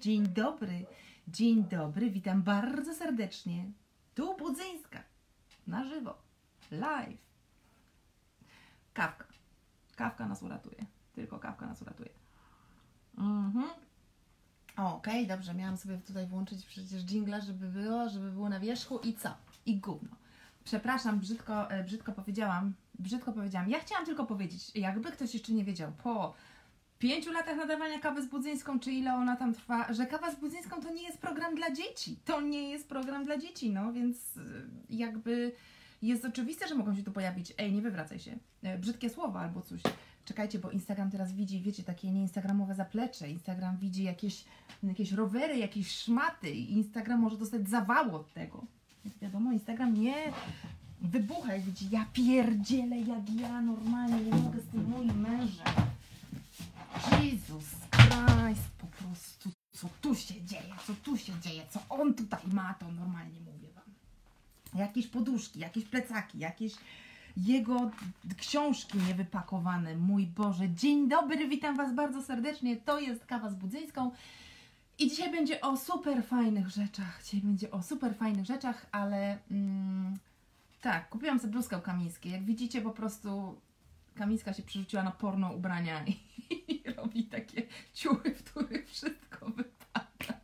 Dzień dobry, dzień dobry, witam bardzo serdecznie. Tu Budzyńska, na żywo, live. Kawka, kawka nas uratuje, tylko kawka nas uratuje. Mhm. Okej, dobrze, miałam sobie tutaj włączyć przecież jingla, żeby było, żeby było na wierzchu i co? I gówno. Przepraszam, brzydko, e, brzydko powiedziałam, brzydko powiedziałam. Ja chciałam tylko powiedzieć, jakby ktoś jeszcze nie wiedział, po pięciu latach nadawania kawy z Budzyńską, czy ile ona tam trwa, że kawa z Budzyńską to nie jest program dla dzieci. To nie jest program dla dzieci, no więc y, jakby jest oczywiste, że mogą się tu pojawić. Ej, nie wywracaj się. E, Brzydkie słowa albo coś. Czekajcie, bo Instagram teraz widzi, wiecie, takie nieinstagramowe zaplecze. Instagram widzi jakieś, jakieś rowery, jakieś szmaty. i Instagram może dostać zawału od tego. Jak wiadomo, Instagram nie wybucha, jak widzi. Ja pierdzielę, jak ja normalnie nie mogę z tym moim mężem. Jezus Christ, po prostu, co tu się dzieje, co tu się dzieje, co on tutaj ma, to normalnie mówię Wam. Jakieś poduszki, jakieś plecaki, jakieś jego książki niewypakowane, mój Boże. Dzień dobry, witam Was bardzo serdecznie, to jest Kawa z Budzyńską. I dzisiaj będzie o super fajnych rzeczach, dzisiaj będzie o super fajnych rzeczach, ale mm, tak, kupiłam sobie bluzkę u Kamińskiej. Jak widzicie, po prostu Kamińska się przerzuciła na porno ubrania i, i robi takie ciuchy, w których wszystko wypada.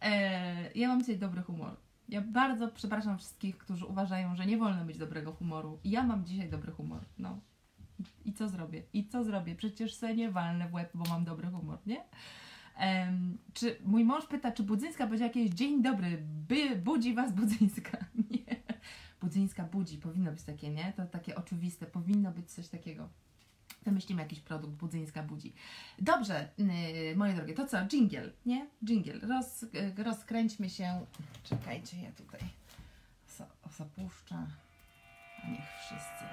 E, ja mam dzisiaj dobry humor. Ja bardzo przepraszam wszystkich, którzy uważają, że nie wolno mieć dobrego humoru. Ja mam dzisiaj dobry humor. No. I, co zrobię? I co zrobię? Przecież se nie walnę w łeb, bo mam dobry humor, nie? Em, czy mój mąż pyta, czy Budzyńska będzie jakieś dzień dobry, by budzi was Budzyńska? Nie. Budzyńska budzi, powinno być takie, nie? To takie oczywiste, powinno być coś takiego. Wymyślimy jakiś produkt, Budzyńska budzi. Dobrze, yy, moje drogie, to co? Jingle, nie? Jingle. Roz, yy, rozkręćmy się. Czekajcie, ja tutaj za- zapuszczę. A niech wszyscy.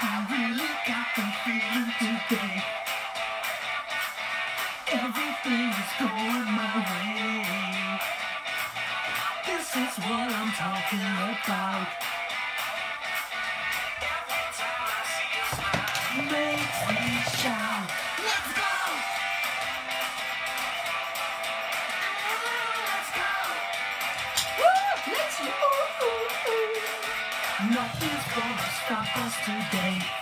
I really got the feeling today. Everything is going my way. This is what I'm talking about. Makes me shout. Let's go! Let's go! Let's go! Nothing's gonna stop us today.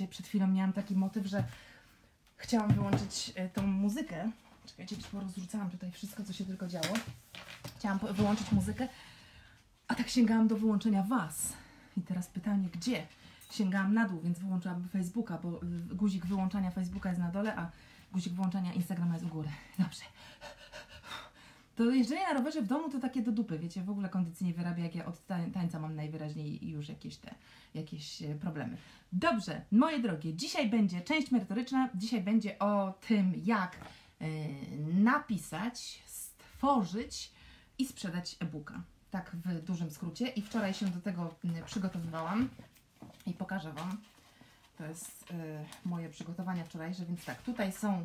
Słuchajcie, przed chwilą miałam taki motyw, że chciałam wyłączyć e, tą muzykę. Czekajcie, bo rozrzucałam tutaj wszystko, co się tylko działo. Chciałam wyłączyć muzykę, a tak sięgałam do wyłączenia Was. I teraz pytanie, gdzie? Sięgałam na dół, więc wyłączyłam Facebooka, bo y, guzik wyłączania Facebooka jest na dole, a guzik wyłączania Instagrama jest u góry. Dobrze. To jeżdżenie na rowerze w domu to takie do dupy, wiecie, w ogóle kondycji nie wyrabia, jak ja od tań- tańca mam najwyraźniej już jakieś te, jakieś e, problemy. Dobrze, moje drogie, dzisiaj będzie część merytoryczna, dzisiaj będzie o tym, jak e, napisać, stworzyć i sprzedać e-booka. Tak w dużym skrócie. I wczoraj się do tego przygotowywałam i pokażę Wam. To jest e, moje przygotowania wczorajsze, więc tak, tutaj są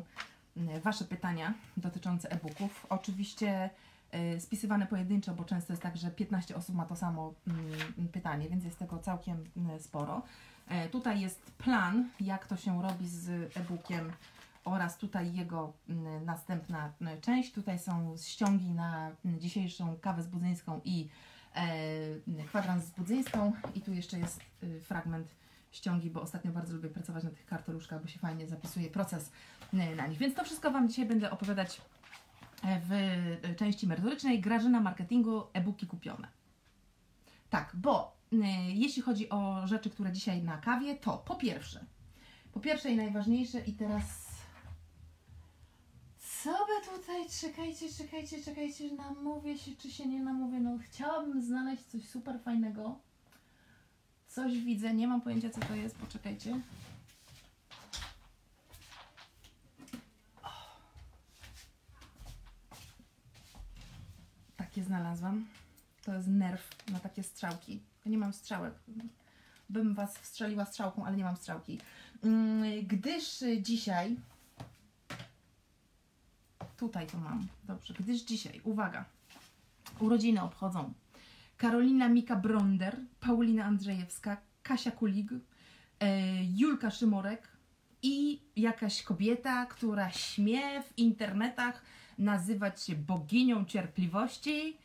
Wasze pytania dotyczące e-booków. Oczywiście e, spisywane pojedynczo, bo często jest tak, że 15 osób ma to samo mm, pytanie, więc jest tego całkiem mm, sporo. E, Tutaj jest plan, jak to się robi z e-bookiem oraz tutaj jego mm, następna część. Tutaj są ściągi na mm, dzisiejszą kawę z budzyńską i e, kwadrans z budzyńską i tu jeszcze jest y, fragment ściągi, bo ostatnio bardzo lubię pracować na tych kartoluszkach, bo się fajnie zapisuje proces y, na nich. Więc to wszystko Wam dzisiaj będę opowiadać e, w y, części merytorycznej. Grażyna marketingu, e-booki kupione. Tak, bo jeśli chodzi o rzeczy, które dzisiaj na kawie, to po pierwsze, po pierwsze i najważniejsze i teraz co by tutaj, czekajcie, czekajcie, czekajcie, namówię się czy się nie namówię, no chciałabym znaleźć coś super fajnego, coś widzę, nie mam pojęcia co to jest, poczekajcie. Takie znalazłam. To jest nerw na takie strzałki. Nie mam strzałek. Bym Was wstrzeliła strzałką, ale nie mam strzałki. Mm, Gdyż dzisiaj. Tutaj to mam. Dobrze, gdyż dzisiaj, uwaga. Urodziny obchodzą Karolina Mika Bronder, Paulina Andrzejewska, Kasia Kulig, e, Julka Szymorek i jakaś kobieta, która śmie w internetach nazywać się boginią cierpliwości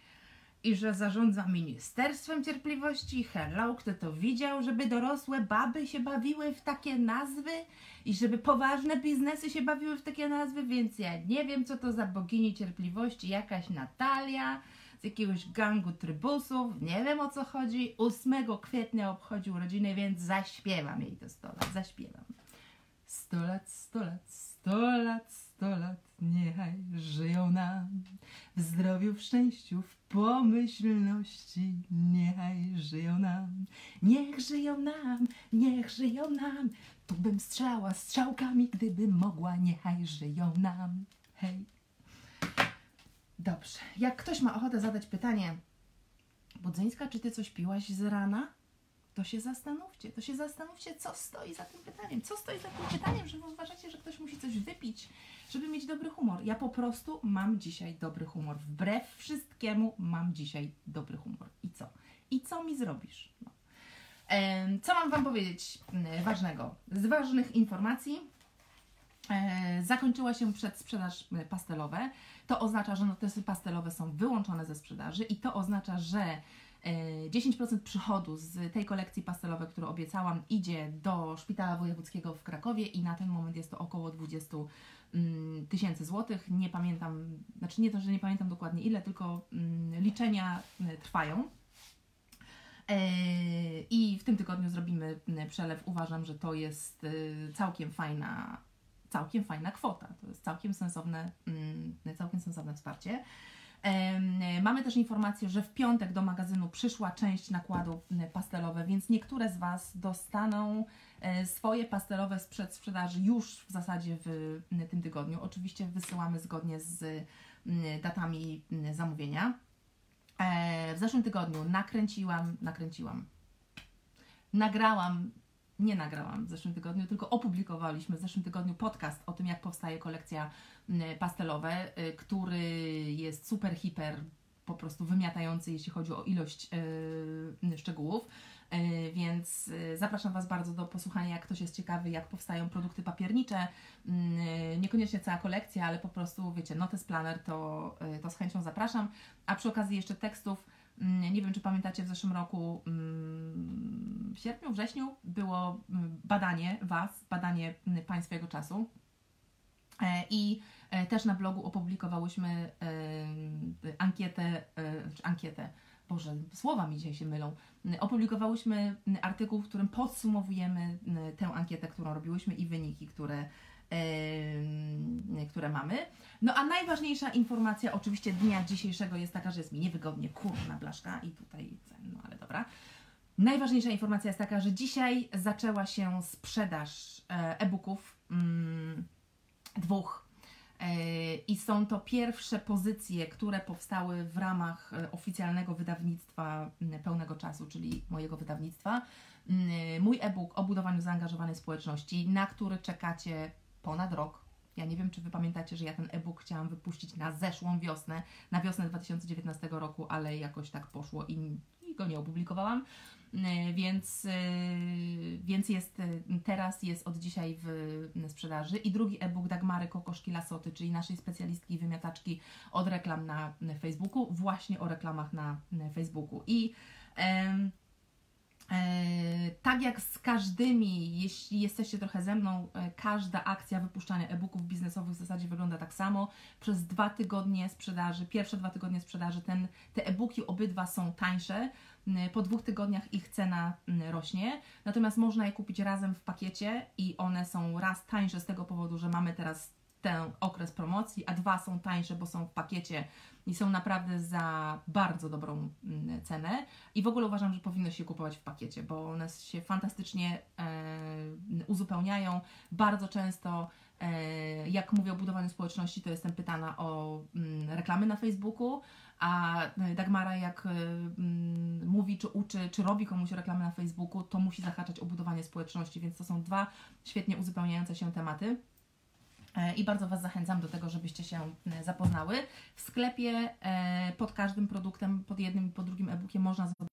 i że zarządza Ministerstwem Cierpliwości. Hello, kto to widział, żeby dorosłe baby się bawiły w takie nazwy i żeby poważne biznesy się bawiły w takie nazwy, więc ja nie wiem, co to za bogini cierpliwości, jakaś Natalia z jakiegoś gangu trybusów, nie wiem o co chodzi. 8 kwietnia obchodzi urodziny, więc zaśpiewam jej to 100 lat, zaśpiewam. 100 lat, 100 lat, 100 lat, 100 lat, niechaj żyją nam w zdrowiu, w szczęściu, w pomyślności, niechaj żyją nam, niech żyją nam, niech żyją nam. Tu bym strzała strzałkami, gdybym mogła, niechaj żyją nam. Hej. Dobrze. Jak ktoś ma ochotę zadać pytanie, Budzyńska, czy ty coś piłaś z rana? To się zastanówcie, to się zastanówcie, co stoi za tym pytaniem. Co stoi za tym pytaniem, że uważacie, że ktoś musi coś wypić, żeby mieć dobry humor. Ja po prostu mam dzisiaj dobry humor. Wbrew wszystkiemu mam dzisiaj dobry humor. I co? I co mi zrobisz? No. Co mam Wam powiedzieć mm, ważnego? Z ważnych informacji zakończyła się przedsprzedaż e, pastelowe. To oznacza, że notesy pastelowe są wyłączone ze sprzedaży i to oznacza, że e, 10% przychodu z tej kolekcji pastelowej, którą obiecałam, idzie do Szpitala Wojewódzkiego w Krakowie i na ten moment jest to około 20 mm, tysięcy złotych. Nie pamiętam, znaczy nie to, że nie pamiętam dokładnie ile, tylko mm, liczenia trwają. E, I w tym tygodniu zrobimy mm, przelew. Uważam, że to jest całkiem fajna, całkiem fajna kwota. To jest całkiem sensowne, mm, całkiem sensowne wsparcie. Mamy też informację, że w piątek do magazynu przyszła część nakładu mm, pastelowe, więc niektóre z Was dostaną e, swoje pastelowe sprzed sprzedaży już w zasadzie w mm, tym tygodniu. Oczywiście wysyłamy zgodnie z datami zamówienia. E, W zeszłym tygodniu nakręciłam, nakręciłam, nagrałam, nie nagrałam w zeszłym tygodniu, tylko opublikowaliśmy w zeszłym tygodniu podcast o tym, jak powstaje kolekcja mm, pastelowe, y, który jest super, hiper, po prostu wymiatający, jeśli chodzi o ilość y, szczegółów. Y, Więc zapraszam Was bardzo do posłuchania, jak ktoś jest ciekawy, jak powstają produkty papiernicze. Mm, Niekoniecznie cała kolekcja, ale po prostu, wiecie, notes planner, to, to z chęcią zapraszam. A przy okazji jeszcze tekstów. Mm, Nie wiem, czy pamiętacie, w zeszłym roku, mm, w sierpniu, wrześniu, było mm, badanie Was, badanie Państwa czasu. E, I e, też na blogu opublikowałyśmy e, ankietę, czy ankietę, Boże, słowa mi dzisiaj się mylą. Opublikowałyśmy artykuł, w którym podsumowujemy tę ankietę, którą robiłyśmy i wyniki, które, które mamy. No a najważniejsza informacja oczywiście dnia dzisiejszego jest taka, że jest mi niewygodnie, kurna blaszka i tutaj, no ale dobra. Najważniejsza informacja jest taka, że dzisiaj zaczęła się sprzedaż e, e-booków mm, dwóch E, I są to pierwsze pozycje, które powstały w ramach e, oficjalnego wydawnictwa m, pełnego czasu, czyli mojego wydawnictwa. M, Mój e-book o budowaniu zaangażowanej społeczności, na który czekacie ponad rok. Ja nie wiem, czy Wy pamiętacie, że ja ten e-book chciałam wypuścić na zeszłą wiosnę, na wiosnę 2019 roku, ale jakoś tak poszło i, i go nie opublikowałam. E, Więc, e, więc jest e, teraz, jest od dzisiaj w sprzedaży. I drugi e-book Dagmary Kokoszki Lasoty, czyli naszej specjalistki wymiataczki od reklam na Facebooku, właśnie o reklamach na Facebooku. I em, tak jak z każdymi, jeśli jesteście trochę ze mną, e, każda akcja wypuszczania e-booków biznesowych w zasadzie wygląda tak samo. Przez dwa tygodnie sprzedaży, pierwsze dwa tygodnie sprzedaży, ten, te e-booki obydwa są tańsze. M, Po dwóch tygodniach ich cena m, rośnie, natomiast można je kupić razem w pakiecie i one są raz tańsze z tego powodu, że mamy teraz ten okres promocji, a dwa są tańsze, bo są w pakiecie i są naprawdę za bardzo dobrą mm, cenę. I w ogóle uważam, że powinno się kupować w pakiecie, bo one się fantastycznie e, uzupełniają. Bardzo często, e, jak mówię o budowaniu społeczności, to jestem pytana o mm, reklamy na Facebooku, a Dagmara jak e, mm, mówi, czy uczy, czy robi komuś reklamy na Facebooku, to musi zahaczać o budowanie społeczności, więc to są dwa świetnie uzupełniające się tematy. E, I bardzo Was zachęcam do tego, żebyście się e, zapoznały. W sklepie e, pod każdym produktem, pod jednym i pod drugim e-bookiem można zobaczyć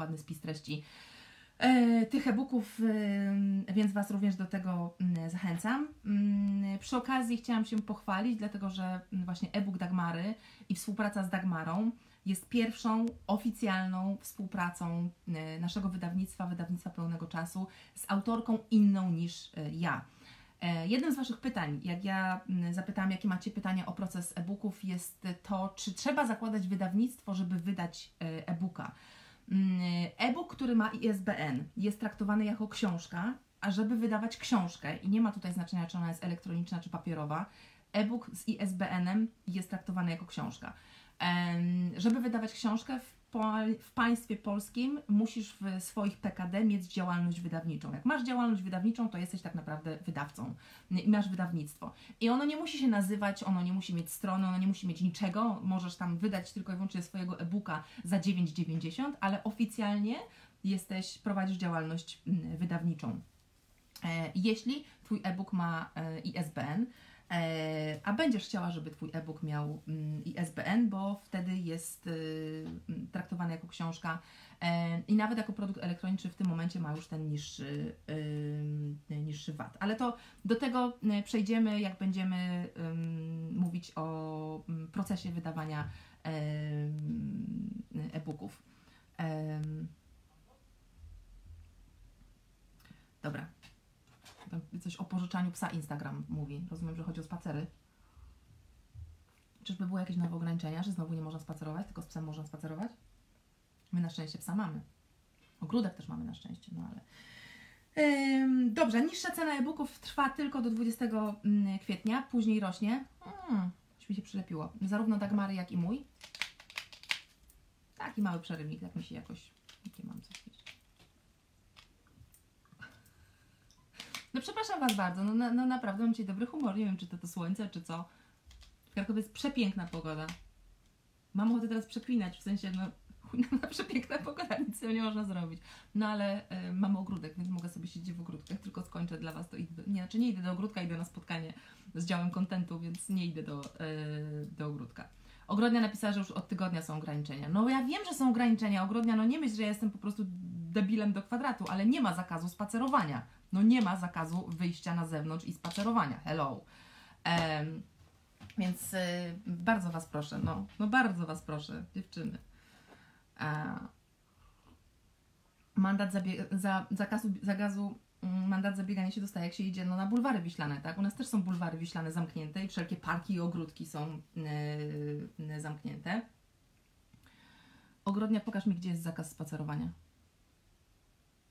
ładny spis treści tych e-booków, więc Was również do tego mm, zachęcam. Mm, przy okazji chciałam się pochwalić, dlatego że mm, właśnie e-book Dagmary i współpraca z Dagmarą jest pierwszą oficjalną współpracą naszego wydawnictwa, wydawnictwa pełnego czasu z autorką inną niż ja. E, jednym z Waszych pytań, jak ja mm, zapytałam, jakie macie pytania o proces e-booków, jest to, czy trzeba zakładać wydawnictwo, żeby wydać e, e-booka. Mm, e-book, który ma ISBN, jest traktowany jako książka, a żeby wydawać książkę, i nie ma tutaj znaczenia, czy ona jest elektroniczna, czy papierowa, e-book z ISBN-em jest traktowany jako książka. Żeby wydawać książkę, w w państwie polskim musisz w swoich PKD mieć działalność wydawniczą. Jak masz działalność wydawniczą, to jesteś tak naprawdę wydawcą i masz wydawnictwo. I ono nie musi się nazywać, ono nie musi mieć strony, ono nie musi mieć niczego. Możesz tam wydać tylko i wyłącznie swojego e-booka za 9,90, ale oficjalnie jesteś, prowadzisz działalność mm, wydawniczą. E, jeśli Twój e-book ma e, ISBN, a będziesz chciała, żeby Twój e-book miał mm, ISBN, bo wtedy jest y, mm, traktowany jako książka e, i nawet jako produkt elektroniczny w tym momencie ma już ten niższy, y, niższy VAT. Ale to do tego y, przejdziemy, jak będziemy mówić o mm, procesie wydawania e-booków. Dobra, coś o pożyczaniu psa Instagram mówi. Rozumiem, że chodzi o spacery. Czyżby były jakieś nowe ograniczenia, że znowu nie można spacerować, tylko z psem można spacerować? My na szczęście psa mamy. Ogródek też mamy na szczęście, no ale... Ym, dobrze, niższa cena e-booków trwa tylko do 20 mm, kwietnia, później rośnie. Hmm, mi się przylepiło. Zarówno Dagmary, jak i mój. Taki mały przerywnik, jak mi się jakoś... Jakie mam coś No przepraszam Was bardzo, no, no, no naprawdę mam dzisiaj dobry humor. Nie wiem, czy to to słońce, czy co. W Krakowie jest przepiękna pogoda. Mam ochotę teraz przeklinać, w sensie, no na przepiękna pogoda, nic z tym nie można zrobić. No ale y, mam ogródek, więc mogę sobie siedzieć w ogródku. Jak tylko skończę dla Was, to idę Nie, znaczy nie idę do ogródka, idę na spotkanie z działem kontentu, więc nie idę do, y, do ogródka. Ogrodnia napisała, że już od tygodnia są ograniczenia. No ja wiem, że są ograniczenia. Ogrodnia, no nie myśl, że ja jestem po prostu debilem do kwadratu, ale nie ma zakazu spacerowania. No nie ma zakazu wyjścia na zewnątrz i spacerowania. Hello. Um, więc y, bardzo Was proszę, no, no bardzo Was proszę, dziewczyny. E, mandat za, zakazu, zakazu mm, mandat zabiegania się dostaje, jak się idzie no, na bulwary wiślane, tak? U nas też są bulwary wiślane zamknięte i wszelkie parki i ogródki są yy, zamknięte. Ogrodnia, pokaż mi, gdzie jest zakaz spacerowania.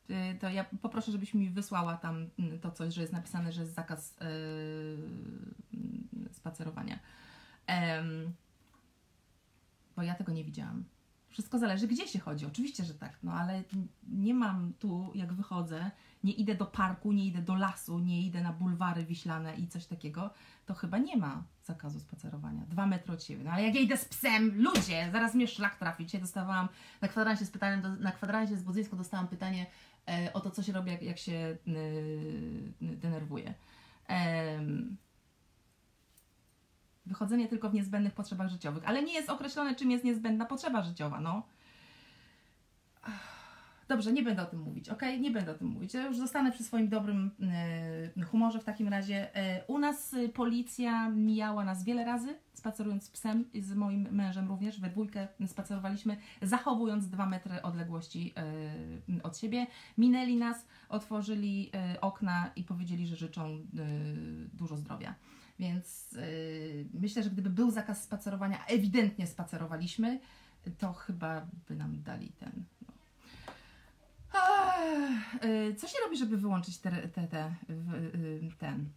Y, to ja poproszę, żebyś mi wysłała tam mm, to coś, że jest napisane, że jest zakaz yy, spacerowania. bo ja tego nie widziałam. Wszystko zależy, gdzie się chodzi. Oczywiście, że tak, no ale nie mam tu, jak wychodzę, nie idę do parku, nie idę do lasu, nie idę na bulwary wiślane i coś takiego, to chyba nie ma zakazu spacerowania. Dwa metry od siebie. No ale jak ja idę z psem, ludzie, zaraz mnie szlak trafi. Dzisiaj dostawałam na kwadransie z pytaniem, na kwadransie z Budzyńską dostałam pytanie o to, co się robi, jak, jak się y, denerwuje. E, wychodzenie tylko w niezbędnych potrzebach życiowych, ale nie jest określone, czym jest niezbędna potrzeba życiowa, no. Dobrze, nie będę o tym mówić, ok? Nie będę o tym mówić. Ja już zostanę przy swoim dobrym y, humorze w takim razie. Y, u nas y, policja mijała nas wiele razy, spacerując z psem i z moim mężem również. We dwójkę spacerowaliśmy, zachowując dwa metry odległości od siebie. Minęli nas, otworzyli okna i powiedzieli, że życzą dużo zdrowia. Więc myślę, że gdyby był zakaz spacerowania, ewidentnie spacerowaliśmy, to chyba by nam dali ten co się robi, żeby wyłączyć te, te, te, y, ten?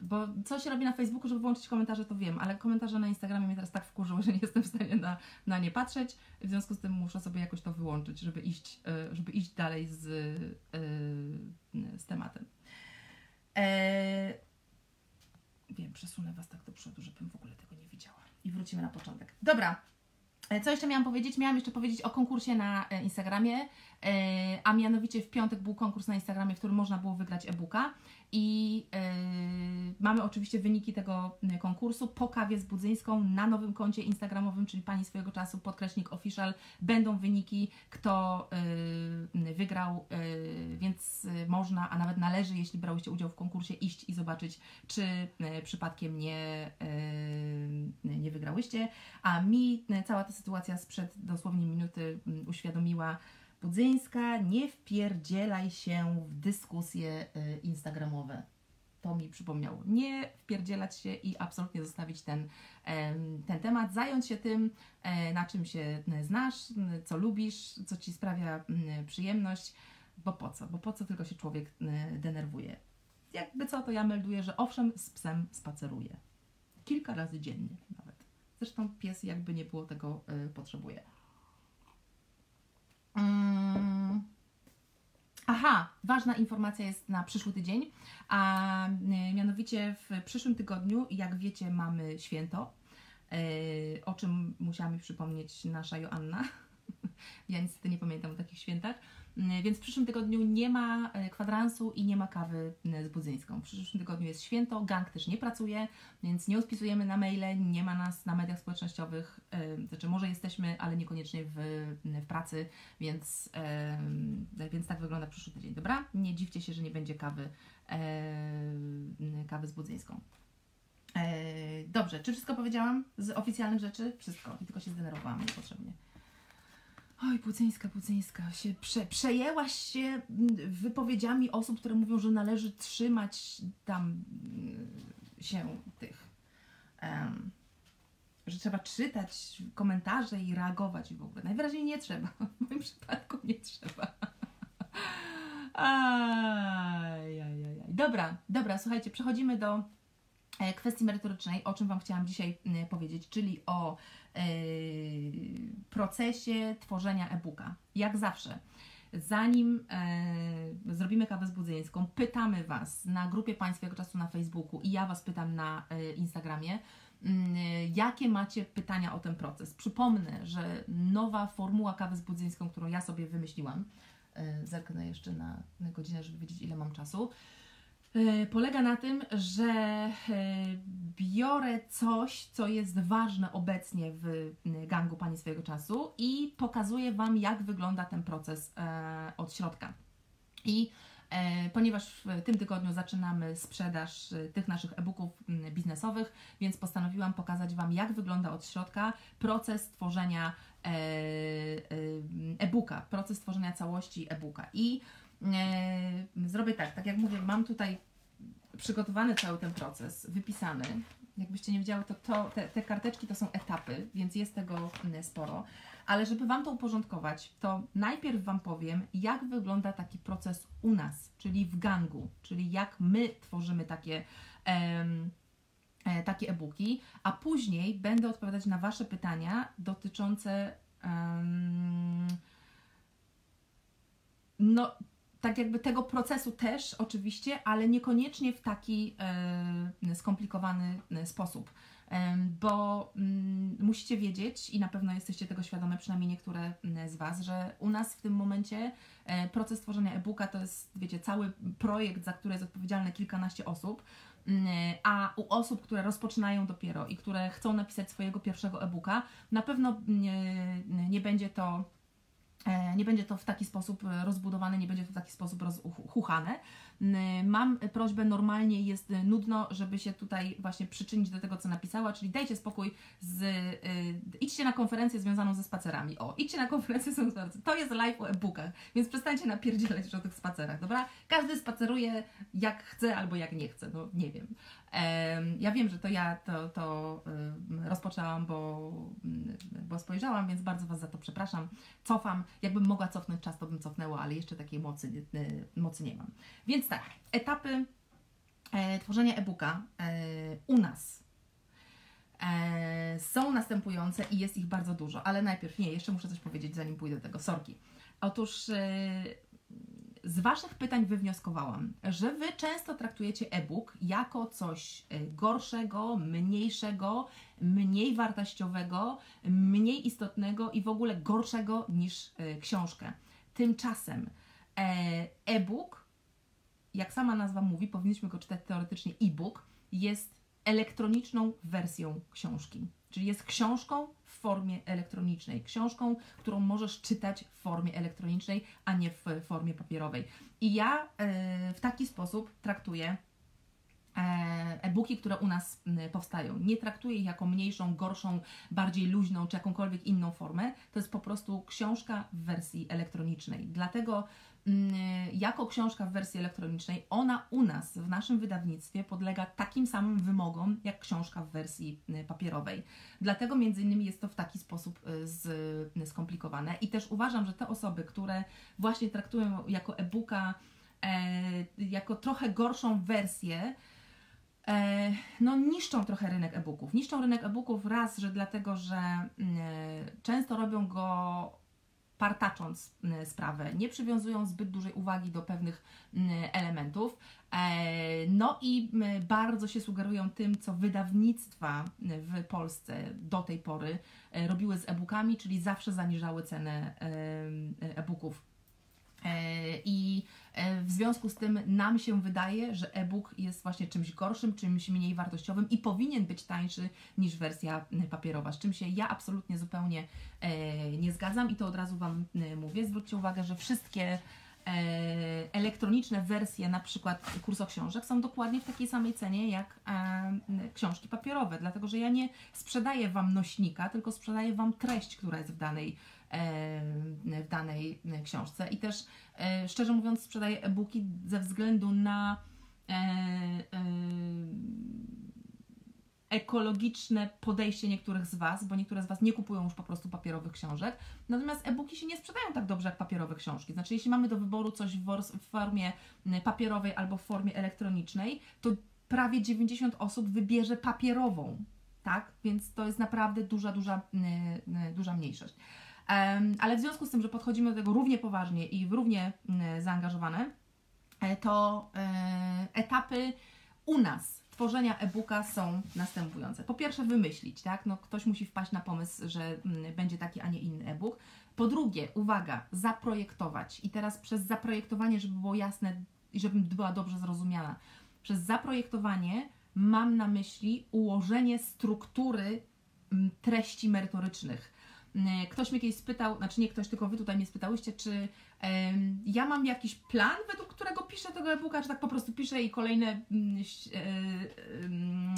Bo co się robi na Facebooku, żeby wyłączyć komentarze, to wiem, ale komentarze na Instagramie mnie teraz tak wkurzyły, że nie jestem w stanie na, na nie patrzeć. W związku z tym muszę sobie jakoś to wyłączyć, żeby iść, y, żeby iść dalej z, z tematem. E... Wiem, przesunę Was tak do przodu, żebym w ogóle tego nie widziała. I wrócimy na początek. Dobra, co jeszcze miałam powiedzieć? Miałam jeszcze powiedzieć o konkursie na e, Instagramie, e, a mianowicie w piątek był konkurs na Instagramie, w którym można było wygrać e-booka. I yy, mamy oczywiście wyniki tego konkursu po kawie z Budzyńską na nowym koncie instagramowym, czyli Pani swojego czasu, podkreśnik official, będą wyniki, kto yy, wygrał, yy, więc można, a nawet należy, jeśli brałyście udział w konkursie, iść i zobaczyć, czy przypadkiem nie, nie wygrałyście. A mi cała ta sytuacja sprzed dosłownie minuty uświadomiła, Budzyńska, nie wpierdzielaj się w dyskusje y, instagramowe. To mi przypomniało. Nie wpierdzielać się i absolutnie zostawić ten, ten temat, zająć się tym, e, na czym się znasz, co lubisz, co ci sprawia przyjemność, bo po co? Bo po co tylko się człowiek y, denerwuje? Jakby co, to ja melduję, że owszem, z psem spaceruję. Kilka razy dziennie nawet. Zresztą pies jakby nie było tego potrzebuje. Mm. Aha, ważna informacja jest na przyszły tydzień, a y, mianowicie w przyszłym tygodniu, jak wiecie, mamy święto, y, o czym musiała mi przypomnieć nasza Joanna. Ja niestety nie pamiętam o takich świętach. Mm, Więc w przyszłym tygodniu nie ma e, kwadransu i nie ma kawy e, z Budzyńską. W przyszłym tygodniu jest święto, gang też nie pracuje, więc nie odpisujemy na maile, nie ma nas na mediach społecznościowych. Znaczy, może jesteśmy, ale niekoniecznie w, w pracy, więc, więc tak wygląda przyszły tydzień. Dobra? Nie dziwcie się, że nie będzie kawy, kawy z Budzyńską. Dobrze, czy wszystko powiedziałam z oficjalnych rzeczy? Wszystko. I tylko się zdenerwowałam niepotrzebnie. Oj, Pucyńska, Pucyńska, się prze, przejęłaś się mm, wypowiedziami osób, które mówią, że należy trzymać tam mm, się tych, em, że trzeba czytać komentarze i reagować w ogóle. Najwyraźniej nie trzeba. W moim przypadku nie trzeba. Aj, aj, aj, aj. Dobra, dobra, słuchajcie, przechodzimy do kwestii merytorycznej, o czym Wam chciałam dzisiaj powiedzieć, czyli o e, procesie tworzenia e-booka. Jak zawsze, zanim e, zrobimy kawę z budzyńską, pytamy Was na grupie Państwego Czasu na Facebooku i ja Was pytam na e, Instagramie, jakie macie pytania o ten proces. Przypomnę, że nowa formuła kawy z budzyńską, którą ja sobie wymyśliłam, e, zerknę jeszcze na, godzinę, żeby wiedzieć ile mam czasu, E, polega na tym, że e, biorę coś, co jest ważne obecnie w m, gangu Pani swojego czasu i pokazuję Wam, jak wygląda ten proces e, od środka. I e, ponieważ w tym tygodniu zaczynamy sprzedaż e, tych naszych e-booków biznesowych, więc postanowiłam pokazać Wam, jak wygląda od środka proces tworzenia e, e, e-booka, proces tworzenia całości e-booka. I e, zrobię tak, tak jak mówię, mam tutaj przygotowany cały ten proces, wypisany. Jakbyście nie wiedziały, to, to te, te karteczki to są etapy, więc jest tego mm, sporo. Ale żeby Wam to uporządkować, to najpierw Wam powiem, jak wygląda taki proces u nas, czyli w gangu, czyli jak my tworzymy takie, em, e, takie e-booki, a później będę odpowiadać na Wasze pytania dotyczące no, tak jakby tego procesu też oczywiście, ale niekoniecznie w taki e, skomplikowany e, sposób. Bo mm, musicie wiedzieć, i na pewno jesteście tego świadome, przynajmniej niektóre mm, z Was, że u nas w tym momencie e, proces tworzenia e-booka to jest, wiecie, cały projekt, za który jest odpowiedzialne kilkanaście osób, mm, a u osób, które rozpoczynają dopiero i które chcą napisać swojego pierwszego e-booka, na pewno nie, nie będzie to nie będzie to w taki sposób e, rozbudowane, nie będzie to w taki sposób rozchuchane. Mam prośbę, normalnie jest nudno, żeby się tutaj właśnie przyczynić do tego, co napisała, czyli dajcie spokój z... Yy, idźcie na konferencję związaną ze spacerami. O, idźcie na konferencję ze spacerami. To jest live o e-bookach, więc przestańcie napierdzielać już o tych spacerach, dobra? Każdy spaceruje jak chce albo jak nie chce, no nie wiem. Ja wiem, że to ja to, to rozpoczęłam, bo, bo spojrzałam, więc bardzo Was za to przepraszam. Cofam. Jakbym mogła cofnąć czas, to bym cofnęła, ale jeszcze takiej mocy, mocy nie mam. Więc tak, etapy e, tworzenia e-booka e, u nas e, są następujące i jest ich bardzo dużo, ale najpierw nie, jeszcze muszę coś powiedzieć, zanim pójdę do tego. Sorki. Otóż z Waszych pytań wywnioskowałam, że Wy często traktujecie e-book jako coś gorszego, mniejszego, mniej wartościowego, mniej istotnego i w ogóle gorszego niż książkę. Tymczasem e-book jak sama nazwa mówi, powinniśmy go czytać teoretycznie e-book, jest elektroniczną wersją książki. Czyli jest książką w formie elektronicznej, książką, którą możesz czytać w formie elektronicznej, a nie w formie papierowej. I ja e, w taki sposób traktuję e, e-booki, które u nas powstają. Nie traktuję ich jako mniejszą, gorszą, bardziej luźną czy jakąkolwiek inną formę. To jest po prostu książka w wersji elektronicznej. Dlatego jako książka w wersji elektronicznej, ona u nas, w naszym wydawnictwie, podlega takim samym wymogom jak książka w wersji y, papierowej. Dlatego między innymi jest to w taki sposób y, z, y, skomplikowane. I też uważam, że te osoby, które właśnie traktują jako e-booka e, jako trochę gorszą wersję, e, no niszczą trochę rynek e-booków. Niszczą rynek e-booków raz, że dlatego, że mm, często robią go partacząc sprawę, nie przywiązują zbyt dużej uwagi do pewnych elementów. E, no i bardzo się sugerują tym, co wydawnictwa w Polsce do tej pory e, robiły z e-bookami, czyli zawsze zaniżały cenę e-booków. E, I w związku z tym nam się wydaje, że e-book jest właśnie czymś gorszym, czymś mniej wartościowym i powinien być tańszy niż wersja papierowa, z czym się ja absolutnie zupełnie e, nie zgadzam i to od razu Wam e, mówię. Zwróćcie uwagę, że wszystkie e, elektroniczne wersje, na przykład kursoksiążek, są dokładnie w takiej samej cenie jak książki papierowe, dlatego że ja nie sprzedaję Wam nośnika, tylko sprzedaję Wam treść, która jest w danej w danej książce. I też e, szczerze mówiąc, sprzedaję e-booki ze względu na e, e, ekologiczne podejście niektórych z Was, bo niektóre z Was nie kupują już po prostu papierowych książek. Natomiast e-booki się nie sprzedają tak dobrze jak papierowe książki. Znaczy, jeśli mamy do wyboru coś w formie papierowej albo w formie elektronicznej, to prawie 90 osób wybierze papierową. Tak? Więc to jest naprawdę duża, duża, duża mniejszość. Ale w związku z tym, że podchodzimy do tego równie poważnie i równie mm, zaangażowane, e, to e, etapy u nas tworzenia e-booka są następujące. Po pierwsze, wymyślić, tak? No, ktoś musi wpaść na pomysł, że mm, będzie taki, a nie inny e-book. Po drugie, uwaga, zaprojektować. I teraz przez zaprojektowanie, żeby było jasne i żebym była dobrze zrozumiana, przez zaprojektowanie mam na myśli ułożenie struktury mm, treści merytorycznych ktoś mnie kiedyś spytał, znaczy nie ktoś, tylko Wy tutaj mnie spytałyście, czy ja mam jakiś plan, według którego piszę tego e-booka, czy tak po prostu piszę i kolejne um, um,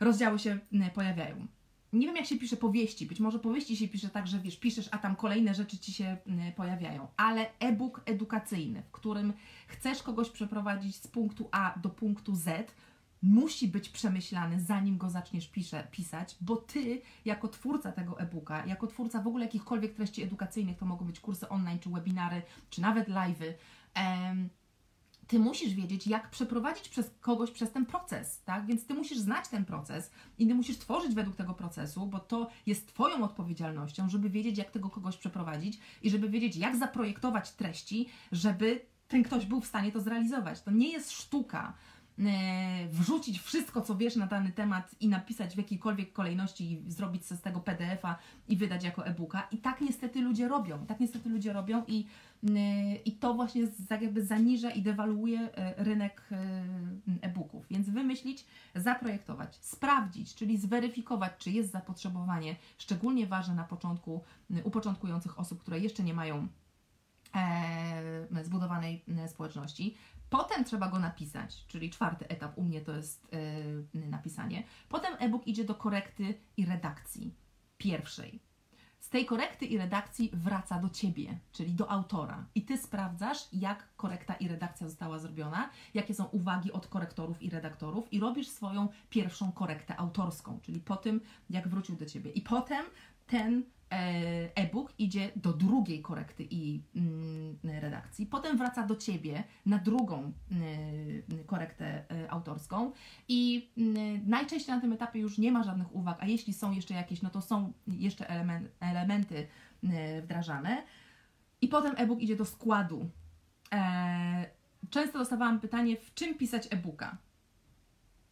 rozdziały się pojawiają. Nie wiem, jak się pisze powieści. Być może powieści się pisze tak, że wiesz, piszesz, a tam kolejne rzeczy ci się pojawiają. Ale e-book edukacyjny, w którym chcesz kogoś przeprowadzić z punktu A do punktu Z, musi być przemyślany, zanim go zaczniesz pisze, pisać, bo ty, jako twórca tego e-booka, jako twórca w ogóle jakichkolwiek treści edukacyjnych, to mogą być kursy online, czy webinary, czy nawet live'y, em, ty musisz wiedzieć, jak przeprowadzić przez kogoś przez ten proces, tak? Więc ty musisz znać ten proces i ty musisz tworzyć według tego procesu, bo to jest Twoją odpowiedzialnością, żeby wiedzieć, jak tego kogoś przeprowadzić i żeby wiedzieć, jak zaprojektować treści, żeby ten ktoś był w stanie to zrealizować. To nie jest sztuka. E, wrzucić wszystko, co wiesz na dany temat i napisać w jakiejkolwiek kolejności i zrobić z tego PDF-a i wydać jako e-booka. I tak niestety ludzie robią. Tak niestety ludzie robią i, e, i to właśnie jakby zaniża i dewaluuje e, rynek e-booków. Więc wymyślić, zaprojektować, sprawdzić, czyli zweryfikować, czy jest zapotrzebowanie, szczególnie ważne na początku, u początkujących osób, które jeszcze nie mają zbudowanej społeczności, Potem trzeba go napisać, czyli czwarty etap u mnie to jest yy, napisanie. Potem e-book idzie do korekty i redakcji pierwszej. Z tej korekty i redakcji wraca do ciebie, czyli do autora. I ty sprawdzasz, jak korekta i redakcja została zrobiona, jakie są uwagi od korektorów i redaktorów, i robisz swoją pierwszą korektę autorską, czyli po tym, jak wrócił do ciebie. I potem ten e-book idzie do drugiej korekty i mm, redakcji, potem wraca do Ciebie na drugą mm, korektę e, autorską i mm, najczęściej na tym etapie już nie ma żadnych uwag, a jeśli są jeszcze jakieś, no to są jeszcze elementy wdrażane i potem e-book idzie do składu. E, często dostawałam pytanie, w czym pisać e-booka?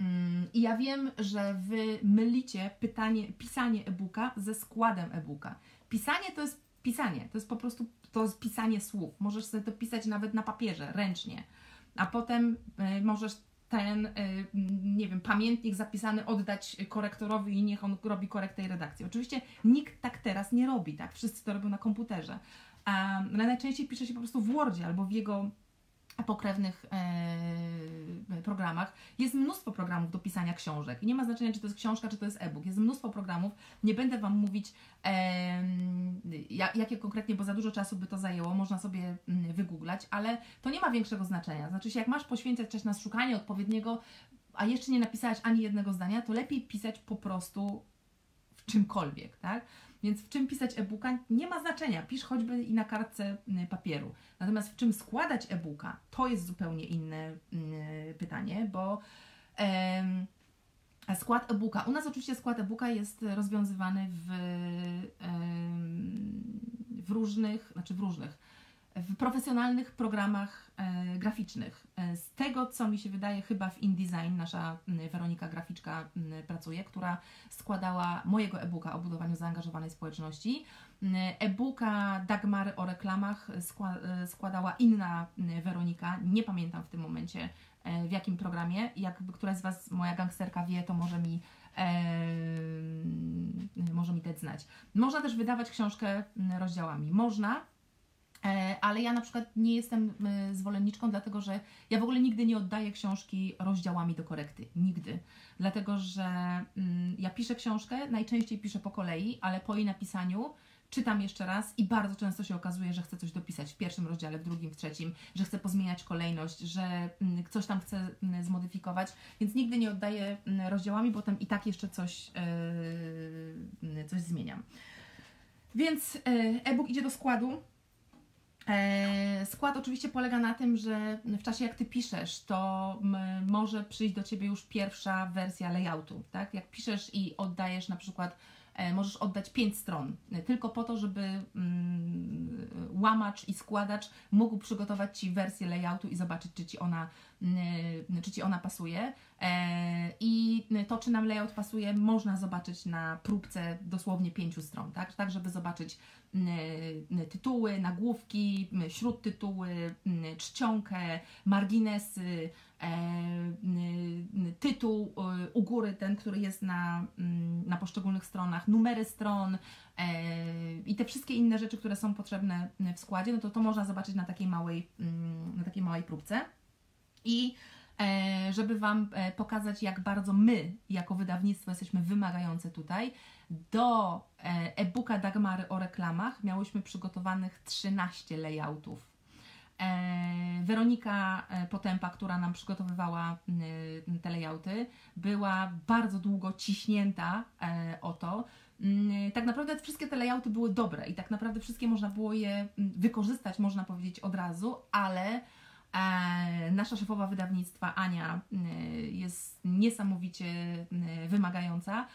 Mm, I ja wiem, że wy mylicie pytanie, pisanie e-booka ze składem e-booka. Pisanie to jest pisanie, to jest po prostu to jest pisanie słów. Możesz sobie to pisać nawet na papierze, ręcznie. a potem y, możesz ten, y, nie wiem, pamiętnik zapisany oddać korektorowi i niech on robi korektę i redakcję. Oczywiście nikt tak teraz nie robi, tak? Wszyscy to robią na komputerze. Ale najczęściej pisze się po prostu w Wordzie albo w jego pokrewnych e, programach. Jest mnóstwo programów do pisania książek. I nie ma znaczenia, czy to jest książka, czy to jest e-book. Jest mnóstwo programów. Nie będę Wam mówić, e, jakie konkretnie, bo za dużo czasu by to zajęło. Można sobie mm, wygooglać, ale to nie ma większego znaczenia. Znaczy się, jak masz poświęcać czas na szukanie odpowiedniego, a jeszcze nie napisałaś ani jednego zdania, to lepiej pisać po prostu w czymkolwiek, tak? Więc w czym pisać e-booka nie ma znaczenia. Pisz choćby i na kartce mm, papieru. Natomiast w czym składać e-booka, to jest zupełnie inne mm, pytanie, bo skład e-booka. U nas oczywiście skład e-booka jest rozwiązywany w, w różnych, znaczy w różnych w profesjonalnych programach e, graficznych. E, z tego, co mi się wydaje, chyba w InDesign nasza Weronika graficzka pracuje, która składała mojego e-booka o budowaniu zaangażowanej społeczności. E-booka Dagmary o reklamach e, składała inna Weronika, nie pamiętam w tym momencie w jakim programie. Jakby któraś z Was, moja gangsterka wie, to może mi e, może mi dać znać. Można też wydawać książkę rozdziałami. Można, ale ja na przykład nie jestem e, zwolenniczką, dlatego że ja w ogóle nigdy nie oddaję książki rozdziałami do korekty. Nigdy. Dlatego, że mm, ja piszę książkę, najczęściej piszę po kolei, ale po jej napisaniu czytam jeszcze raz i bardzo często się okazuje, że chcę coś dopisać w pierwszym rozdziale, w drugim, w trzecim, że chcę pozmieniać kolejność, że mm, coś tam chcę mm, zmodyfikować, więc nigdy nie oddaję rozdziałami, potem i tak jeszcze coś, yy, coś zmieniam. Więc e-book idzie do składu. E, skład oczywiście polega na tym, że w czasie jak Ty piszesz, to może przyjść do Ciebie już pierwsza wersja layoutu, tak? Jak piszesz i oddajesz na przykład, e, możesz oddać pięć stron, e, tylko po to, żeby mm, łamacz i składacz mógł przygotować Ci wersję layoutu i zobaczyć, czy Ci ona, czy ci ona pasuje. I to, czy nam layout pasuje, można zobaczyć na próbce dosłownie pięciu stron, tak? Tak, żeby zobaczyć tytuły, nagłówki, śródtytuły, czcionkę, marginesy, e, tytuł e, u góry, ten, który jest na, na poszczególnych stronach, numery stron e, i te wszystkie inne rzeczy, które są potrzebne w składzie, no to to można zobaczyć na takiej małej, na takiej małej próbce. I żeby Wam pokazać, jak bardzo my, jako wydawnictwo, jesteśmy wymagające tutaj, do e, e-booka Dagmary o reklamach miałyśmy przygotowanych 13 layoutów. E, Weronika e, Potępa, która nam przygotowywała te layouty, była bardzo długo ciśnięta o to. Tak naprawdę wszystkie te layouty były dobre i tak naprawdę wszystkie można było je wykorzystać, można powiedzieć, od razu, ale nasza szefowa wydawnictwa Ania jest niesamowicie wymagająca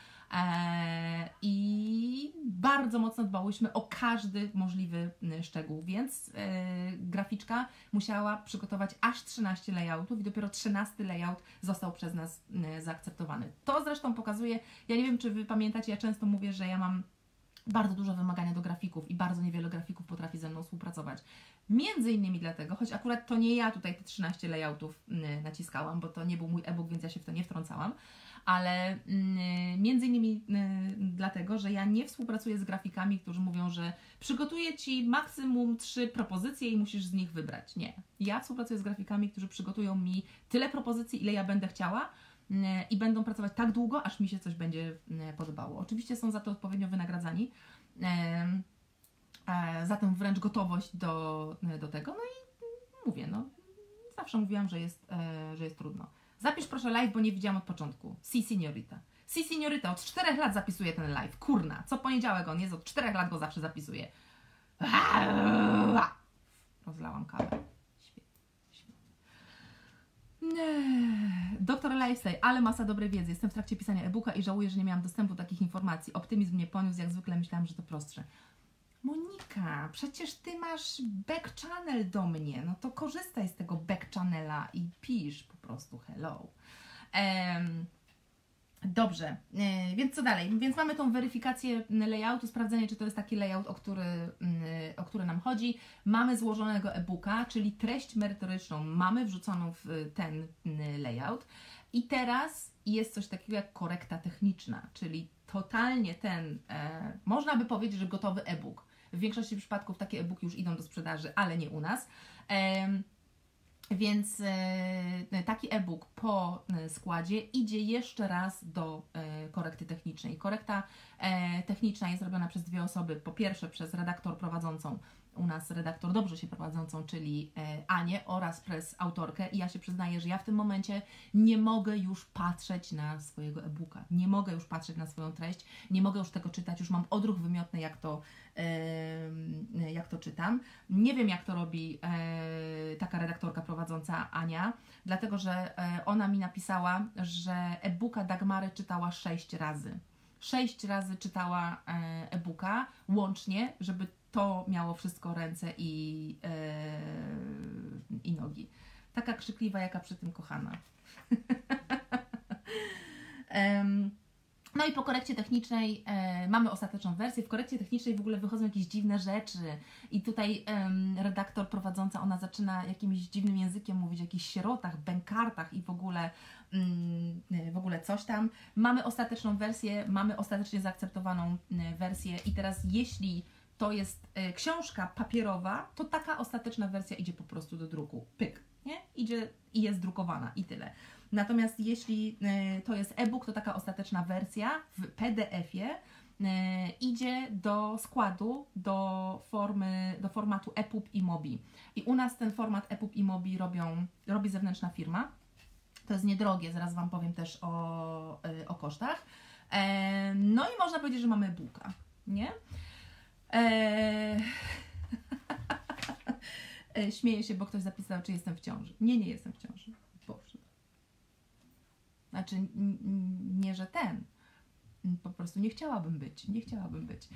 I bardzo mocno dbałyśmy o każdy możliwy szczegół, więc e, graficzka musiała przygotować aż 13 layoutów i dopiero 13 layout został przez nas zaakceptowany. To zresztą pokazuje, ja nie wiem czy Wy pamiętacie, ja często mówię, że ja mam bardzo duże wymagania do grafików i bardzo niewiele grafików potrafi ze mną współpracować. Między innymi dlatego, choć akurat to nie ja tutaj te 13 layoutów naciskałam, bo to nie był mój e-book, więc ja się w to nie wtrącałam, ale mm, między innymi y, dlatego, że ja nie współpracuję z grafikami, którzy mówią, że przygotuję Ci maksimum trzy propozycje i musisz z nich wybrać. Nie. Ja współpracuję z grafikami, którzy przygotują mi tyle propozycji, ile ja będę chciała y, i będą pracować tak długo, aż mi się coś będzie podobało. Oczywiście są za to odpowiednio wynagradzani, za tę wręcz gotowość do, do tego. No i mówię, no zawsze mówiłam, że jest, że jest trudno. Zapisz proszę live, bo nie widziałam od początku. Si, seniorita. Si, seniorita, od czterech lat zapisuje ten live. Kurna, co poniedziałek on jest, od czterech lat go zawsze zapisuje. Rozlałam kawę. Doktor Lifestyle, ale masa dobrej wiedzy. Jestem w trakcie pisania e-booka i żałuję, że nie miałam dostępu do takich informacji. Optymizm mnie poniósł, jak zwykle myślałam, że to prostsze. Monika, przecież ty masz back channel do mnie. No to korzystaj z tego back channela i pisz po prostu hello. Um, Dobrze, e, więc co dalej? Więc mamy tą weryfikację layoutu, sprawdzenie, czy to jest taki layout, o który, mm, o który nam chodzi. Mamy złożonego e-booka, czyli treść merytoryczną mamy wrzuconą w ten mm, layout. I teraz jest coś takiego jak korekta techniczna, czyli totalnie ten, e, można by powiedzieć, że gotowy e-book. W większości przypadków takie e-booki już idą do sprzedaży, ale nie u nas. Więc e, taki e-book po e, składzie idzie jeszcze raz do e, korekty technicznej. Korekta techniczna jest robiona przez dwie osoby. Po pierwsze przez redaktor prowadzącą u nas redaktor dobrze się prowadzącą, czyli Anię oraz przez autorkę i ja się przyznaję, że ja w tym momencie nie mogę już patrzeć na swojego e-booka, nie mogę już patrzeć na swoją treść, nie mogę już tego czytać, już mam odruch wymiotny, jak to jak to czytam. Nie wiem, jak to robi e, taka redaktorka prowadząca Ania, dlatego że e, ona mi napisała, że e-booka Dagmary czytała sześć razy. Sześć razy czytała e, e-booka łącznie, żeby to miało wszystko ręce i, i nogi. Taka krzykliwa, jaka przy tym kochana. No i po korekcie technicznej e, mamy ostateczną wersję. W korekcie technicznej w ogóle wychodzą jakieś dziwne rzeczy. I tutaj e, redaktor prowadząca, ona zaczyna jakimś dziwnym językiem mówić o jakichś sierotach, bękartach i w ogóle, mm, w ogóle coś tam. Mamy ostateczną wersję, mamy ostatecznie zaakceptowaną e, wersję i teraz jeśli to jest e, książka papierowa, to taka ostateczna wersja idzie po prostu do druku. Pyk, nie? Idzie i jest drukowana i tyle. Natomiast jeśli e, to jest e-book, to taka ostateczna wersja w PDF-ie e, idzie do składu, do formy, do formatu EPUB i MOBI. I u nas ten format EPUB i MOBI robią, robi zewnętrzna firma. To jest niedrogie, zaraz Wam powiem też o, o kosztach. No i można powiedzieć, że mamy e-booka, nie? Śmieję się, bo ktoś zapisał, czy jestem w ciąży. Nie, nie jestem w ciąży. Znaczy, nie, że ten. Po prostu nie chciałabym być, nie chciałabym być.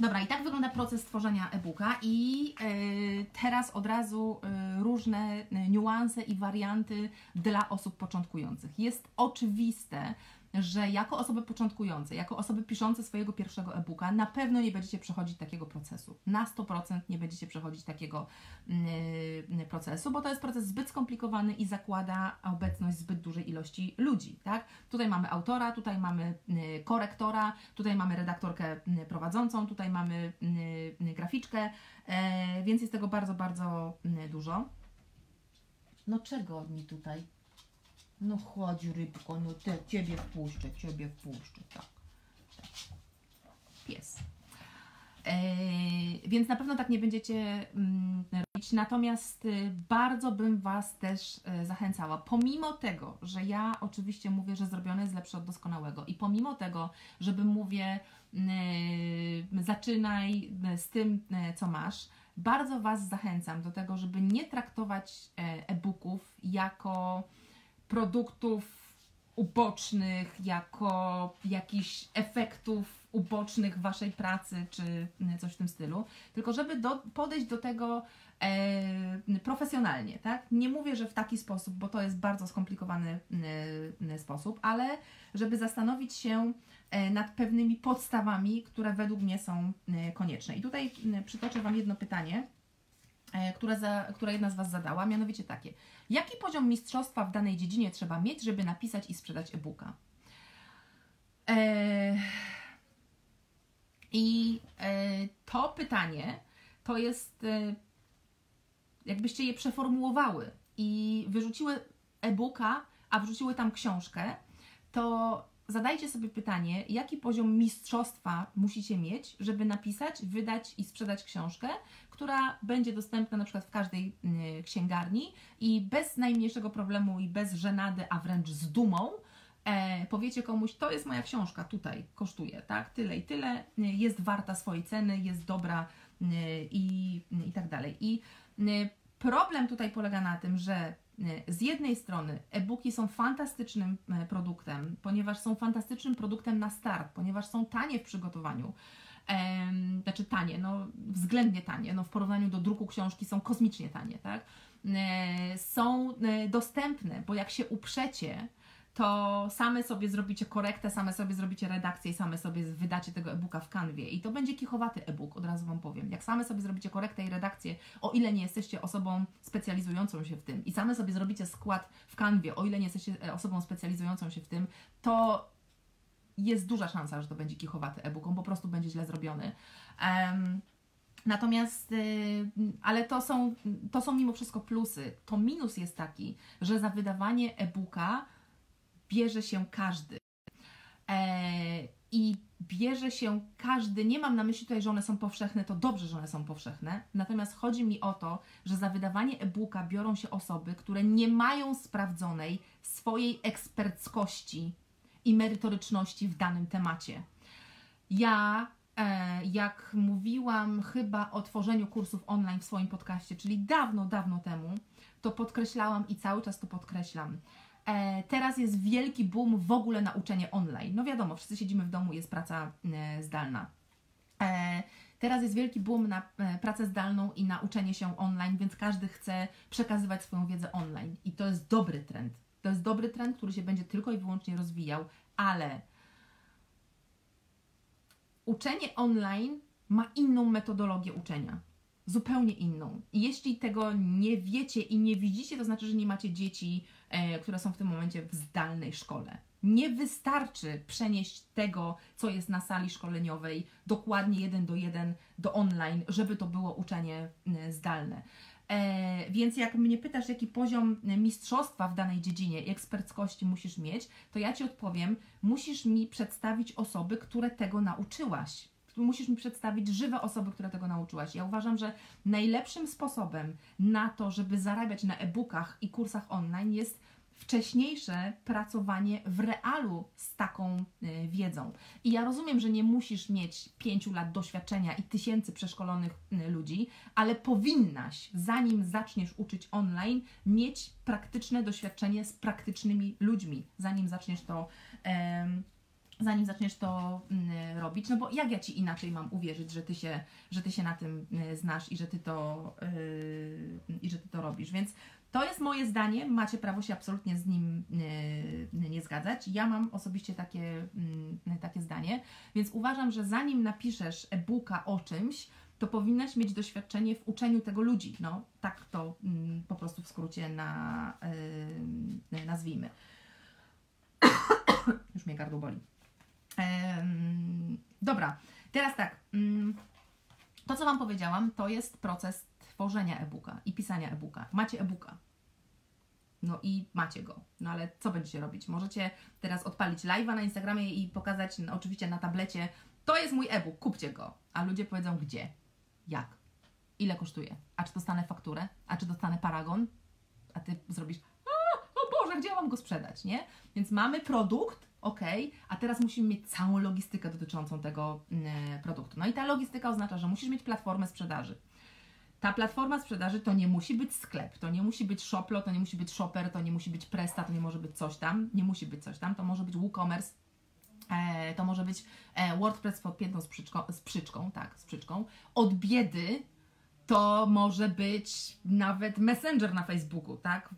Dobra, i tak wygląda proces tworzenia e-booka i y, teraz od razu y, różne niuanse i warianty dla osób początkujących. Jest oczywiste, że jako osoby początkujące, jako osoby piszące swojego pierwszego e-booka, na pewno nie będziecie przechodzić takiego procesu. Na 100% nie będziecie przechodzić takiego yy, procesu, bo to jest proces zbyt skomplikowany i zakłada obecność zbyt dużej ilości ludzi. Tak? Tutaj mamy autora, tutaj mamy yy, korektora, tutaj mamy redaktorkę yy, prowadzącą, tutaj mamy yy, graficzkę, yy, więc jest tego bardzo, bardzo yy, dużo. No czego mi tutaj? No chodź rybko, no te, ciebie wpuszczę, ciebie wpuszczę, tak. tak. Pies. E, więc na pewno tak nie będziecie mm, robić. Natomiast y, bardzo bym Was też y, zachęcała, pomimo tego, że ja oczywiście mówię, że zrobione jest lepsze od doskonałego i pomimo tego, żeby mówię, y, zaczynaj z tym, co masz, bardzo Was zachęcam do tego, żeby nie traktować e, e-booków jako produktów ubocznych, jako jakichś efektów ubocznych Waszej pracy, czy coś w tym stylu, tylko żeby do, podejść do tego e, profesjonalnie, tak? Nie mówię, że w taki sposób, bo to jest bardzo skomplikowany e, sposób, ale żeby zastanowić się e, nad pewnymi podstawami, które według mnie są konieczne. I tutaj przytoczę Wam jedno pytanie, E, które, za, które jedna z Was zadała, mianowicie takie. Jaki poziom mistrzostwa w danej dziedzinie trzeba mieć, żeby napisać i sprzedać e-booka? E, I e, to pytanie to jest, e, jakbyście je przeformułowały i wyrzuciły e-booka, a wrzuciły tam książkę, to zadajcie sobie pytanie, jaki poziom mistrzostwa musicie mieć, żeby napisać, wydać i sprzedać książkę, która będzie dostępna na przykład w każdej y, księgarni i bez najmniejszego problemu i bez żenady, a wręcz z dumą e, powiecie komuś, to jest moja książka, tutaj kosztuje, tak, tyle i tyle, y, jest warta swojej ceny, jest dobra y, i, i tak dalej. I problem tutaj polega na tym, że z jednej strony e-booki są fantastycznym produktem, ponieważ są fantastycznym produktem na start, ponieważ są tanie w przygotowaniu znaczy tanie, no względnie tanie, no w porównaniu do druku książki są kosmicznie tanie, tak? E, są e, dostępne, bo jak się uprzecie, to same sobie zrobicie korektę, same sobie zrobicie redakcję i same sobie wydacie tego e-booka w kanwie. I to będzie kichowaty e-book, od razu Wam powiem. Jak same sobie zrobicie korektę i redakcję, o ile nie jesteście osobą specjalizującą się w tym i same sobie zrobicie skład w kanwie, o ile nie jesteście e, osobą specjalizującą się w tym, to jest duża szansa, że to będzie kichowaty e-book, on po prostu będzie źle zrobiony. Um, Natomiast, y, ale to są, to są mimo wszystko plusy. To minus jest taki, że za wydawanie e-booka bierze się każdy. E, I bierze się każdy, nie mam na myśli tutaj, że one są powszechne, to dobrze, że one są powszechne, natomiast chodzi mi o to, że za wydawanie e-booka biorą się osoby, które nie mają sprawdzonej swojej eksperckości i merytoryczności w danym temacie. Ja E, jak mówiłam chyba o tworzeniu kursów online w swoim podcaście, czyli dawno, dawno temu, to podkreślałam i cały czas to podkreślam. E, teraz jest wielki boom w ogóle na uczenie online. No wiadomo, wszyscy siedzimy w domu, jest praca e, zdalna. Teraz jest wielki boom na pracę zdalną i na uczenie się online, więc każdy chce przekazywać swoją wiedzę online. I to jest dobry trend. To jest dobry trend, który się będzie tylko i wyłącznie rozwijał, ale uczenie online ma inną metodologię uczenia. Zupełnie inną. I jeśli tego nie wiecie i nie widzicie, to znaczy, że nie macie dzieci, e, które są w tym momencie w zdalnej szkole. Nie wystarczy przenieść tego, co jest na sali szkoleniowej, dokładnie jeden do jeden do online, żeby to było uczenie zdalne. E, więc jak mnie pytasz, jaki poziom mistrzostwa w danej dziedzinie i eksperckości musisz mieć, to ja Ci odpowiem, musisz mi przedstawić osoby, które tego nauczyłaś. Musisz mi przedstawić żywe osoby, które tego nauczyłaś. Ja uważam, że najlepszym sposobem na to, żeby zarabiać na e-bookach i kursach online jest wcześniejsze pracowanie w realu z taką y, wiedzą. I ja rozumiem, że nie musisz mieć pięciu lat doświadczenia i tysięcy przeszkolonych y, ludzi, ale powinnaś, zanim zaczniesz uczyć online, mieć praktyczne doświadczenie z praktycznymi ludźmi, zanim zaczniesz to. Zanim zaczniesz to mm, robić, no bo jak ja Ci inaczej mam uwierzyć, że Ty się, że ty się na tym y, znasz i że Ty to, yy, i że ty to robisz, więc to jest moje zdanie, macie prawo się absolutnie z nim nie, nie zgadzać. Ja mam osobiście takie, mm, takie zdanie, więc uważam, że zanim napiszesz e-booka o czymś, to powinnaś mieć doświadczenie w uczeniu tego ludzi. No, tak to mm, po prostu w skrócie na, yy, nazwijmy. Już mnie gardło boli. Dobra, teraz tak. Yy, to, co Wam powiedziałam, to jest proces tworzenia e-booka i pisania e-booka. Macie e-booka. No i macie go. No ale co będziecie robić? Możecie teraz odpalić live'a na Instagramie i pokazać no, oczywiście na tablecie, to jest mój e-book, kupcie go. A ludzie powiedzą gdzie, jak, ile kosztuje, a czy dostanę fakturę, a czy dostanę paragon, a ty zrobisz, o Boże, gdzie mam go sprzedać, nie? Więc mamy produkt, ok, a teraz musimy mieć całą logistykę dotyczącą tego mm, produktu. No i ta logistyka oznacza, że musisz mieć platformę sprzedaży ta platforma sprzedaży to nie musi być sklep, to nie musi być Shoplo, to nie musi być Shopper, to nie musi być Presta, to nie może być coś tam, nie musi być coś tam, to może być WooCommerce, e, to może być e, WordPress podpiętą z przyczką, tak, z przyczką. Od biedy to może być nawet Messenger na Facebooku, tak?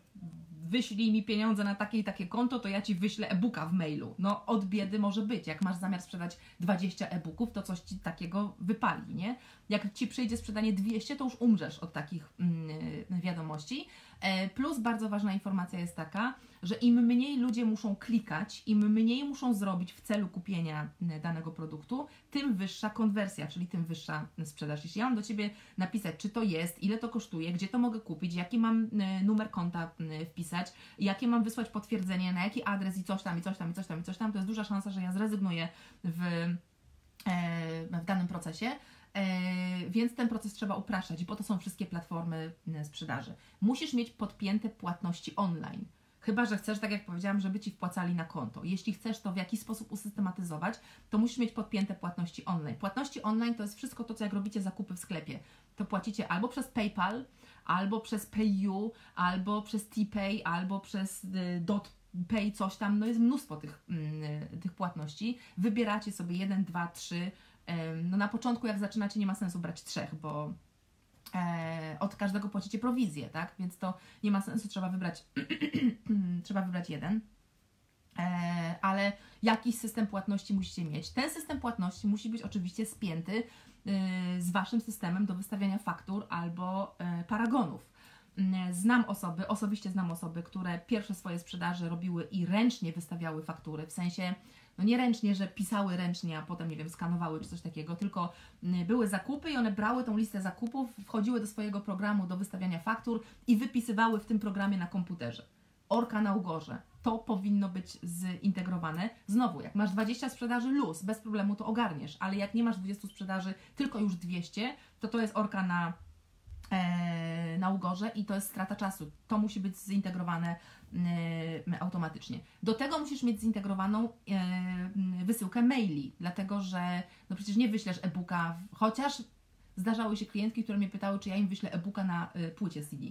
Wyślij mi pieniądze na takie i takie konto, to ja Ci wyślę e-booka w mailu. No od biedy może być. Jak masz zamiar sprzedać 20 e-booków, to coś Ci takiego wypali, nie? Jak Ci przyjdzie sprzedanie 200, to już umrzesz od takich mm, wiadomości. E, plus bardzo ważna informacja jest taka, że im mniej ludzie muszą klikać, im mniej muszą zrobić w celu kupienia danego produktu, tym wyższa konwersja, czyli tym wyższa sprzedaż. Jeśli ja mam do Ciebie napisać, czy to jest, ile to kosztuje, gdzie to mogę kupić, jaki mam numer konta wpisać, jakie mam wysłać potwierdzenie, na jaki adres i coś tam, i coś tam, i coś tam, i coś tam, to jest duża szansa, że ja zrezygnuję w, e, w danym procesie. E, więc ten proces trzeba upraszczać, bo to są wszystkie platformy sprzedaży. Musisz mieć podpięte płatności online. Chyba, że chcesz, tak jak powiedziałam, żeby Ci wpłacali na konto. Jeśli chcesz to w jakiś sposób usystematyzować, to musisz mieć podpięte płatności online. Płatności online to jest wszystko to, co jak robicie zakupy w sklepie. To płacicie albo przez PayPal, albo przez PayU, albo przez TPay, albo przez y, dot pay coś tam, no jest mnóstwo tych, mm, tych płatności. Wybieracie sobie jeden, dwa, trzy. No na początku jak zaczynacie nie ma sensu brać trzech, bo e, od każdego płacicie prowizję, tak? Więc to nie ma sensu, trzeba wybrać, trzeba wybrać jeden. E, ale jakiś system płatności musicie mieć. Ten system płatności musi być oczywiście spięty e, z Waszym systemem do wystawiania faktur albo paragonów. Mm, Znam osoby, osobiście znam osoby, które pierwsze swoje sprzedaże robiły i ręcznie wystawiały faktury, w sensie, no nie ręcznie, że pisały ręcznie, a potem, nie wiem, skanowały czy coś takiego, tylko mm, były zakupy i one brały tą listę zakupów, wchodziły do swojego programu do wystawiania faktur i wypisywały w tym programie na komputerze. Orka na ugorze. To powinno być zintegrowane. Znowu, jak masz 20 sprzedaży luz, bez problemu to ogarniesz, ale jak nie masz 20 sprzedaży, tylko już 200, to to jest orka na e, na ugorze i to jest strata czasu. To musi być zintegrowane automatycznie. Do tego musisz mieć zintegrowaną e, wysyłkę maili, dlatego że no przecież nie wyślesz e-booka, chociaż zdarzały się klientki, które mnie pytały, czy ja im wyślę e-booka na e, płycie CD.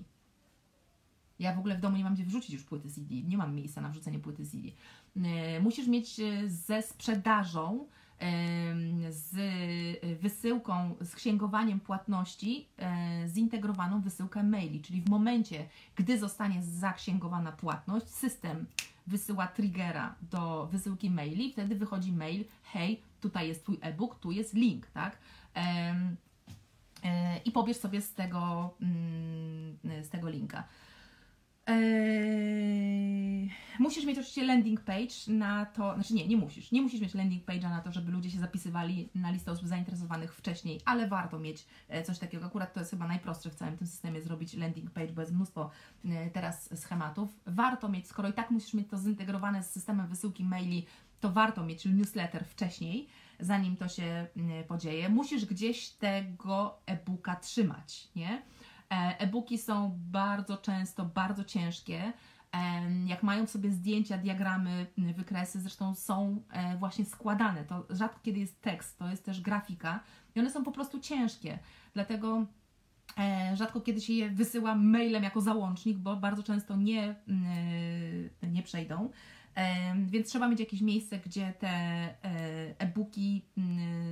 Ja w ogóle w domu nie mam gdzie wrzucić już płyty CD, nie mam miejsca na wrzucenie płyty CD. Musisz mieć ze sprzedażą, z e, wysyłką, z księgowaniem płatności e, zintegrowaną wysyłkę maili, czyli w momencie, gdy zostanie zaksięgowana płatność, system wysyła triggera do wysyłki maili, wtedy wychodzi mail, hej, tutaj jest Twój e-book, tu jest link, tak? E, I pobierz sobie z tego, mm, z tego linka. Eee, musisz mieć oczywiście landing page na to, znaczy nie, nie musisz. Nie musisz mieć landing page'a na to, żeby ludzie się zapisywali na listę osób zainteresowanych wcześniej, ale warto mieć e, coś takiego. Akurat to jest chyba najprostsze w całym tym systemie zrobić landing page, bo jest mnóstwo e, teraz schematów. Warto mieć, skoro i tak musisz mieć to zintegrowane z systemem wysyłki maili, to warto mieć newsletter wcześniej, zanim to się mm, podzieje. Musisz gdzieś tego e-booka trzymać, nie? E, E-booki są bardzo często bardzo ciężkie. Em, Jak mają sobie zdjęcia, diagramy, wykresy, zresztą są e, właśnie składane. To rzadko kiedy jest tekst, to jest też grafika i one są po prostu ciężkie. Dlatego e, rzadko kiedy się je wysyła mailem jako załącznik, bo bardzo często nie, e, nie przejdą. Więc trzeba mieć jakieś miejsce, gdzie te e, e-booki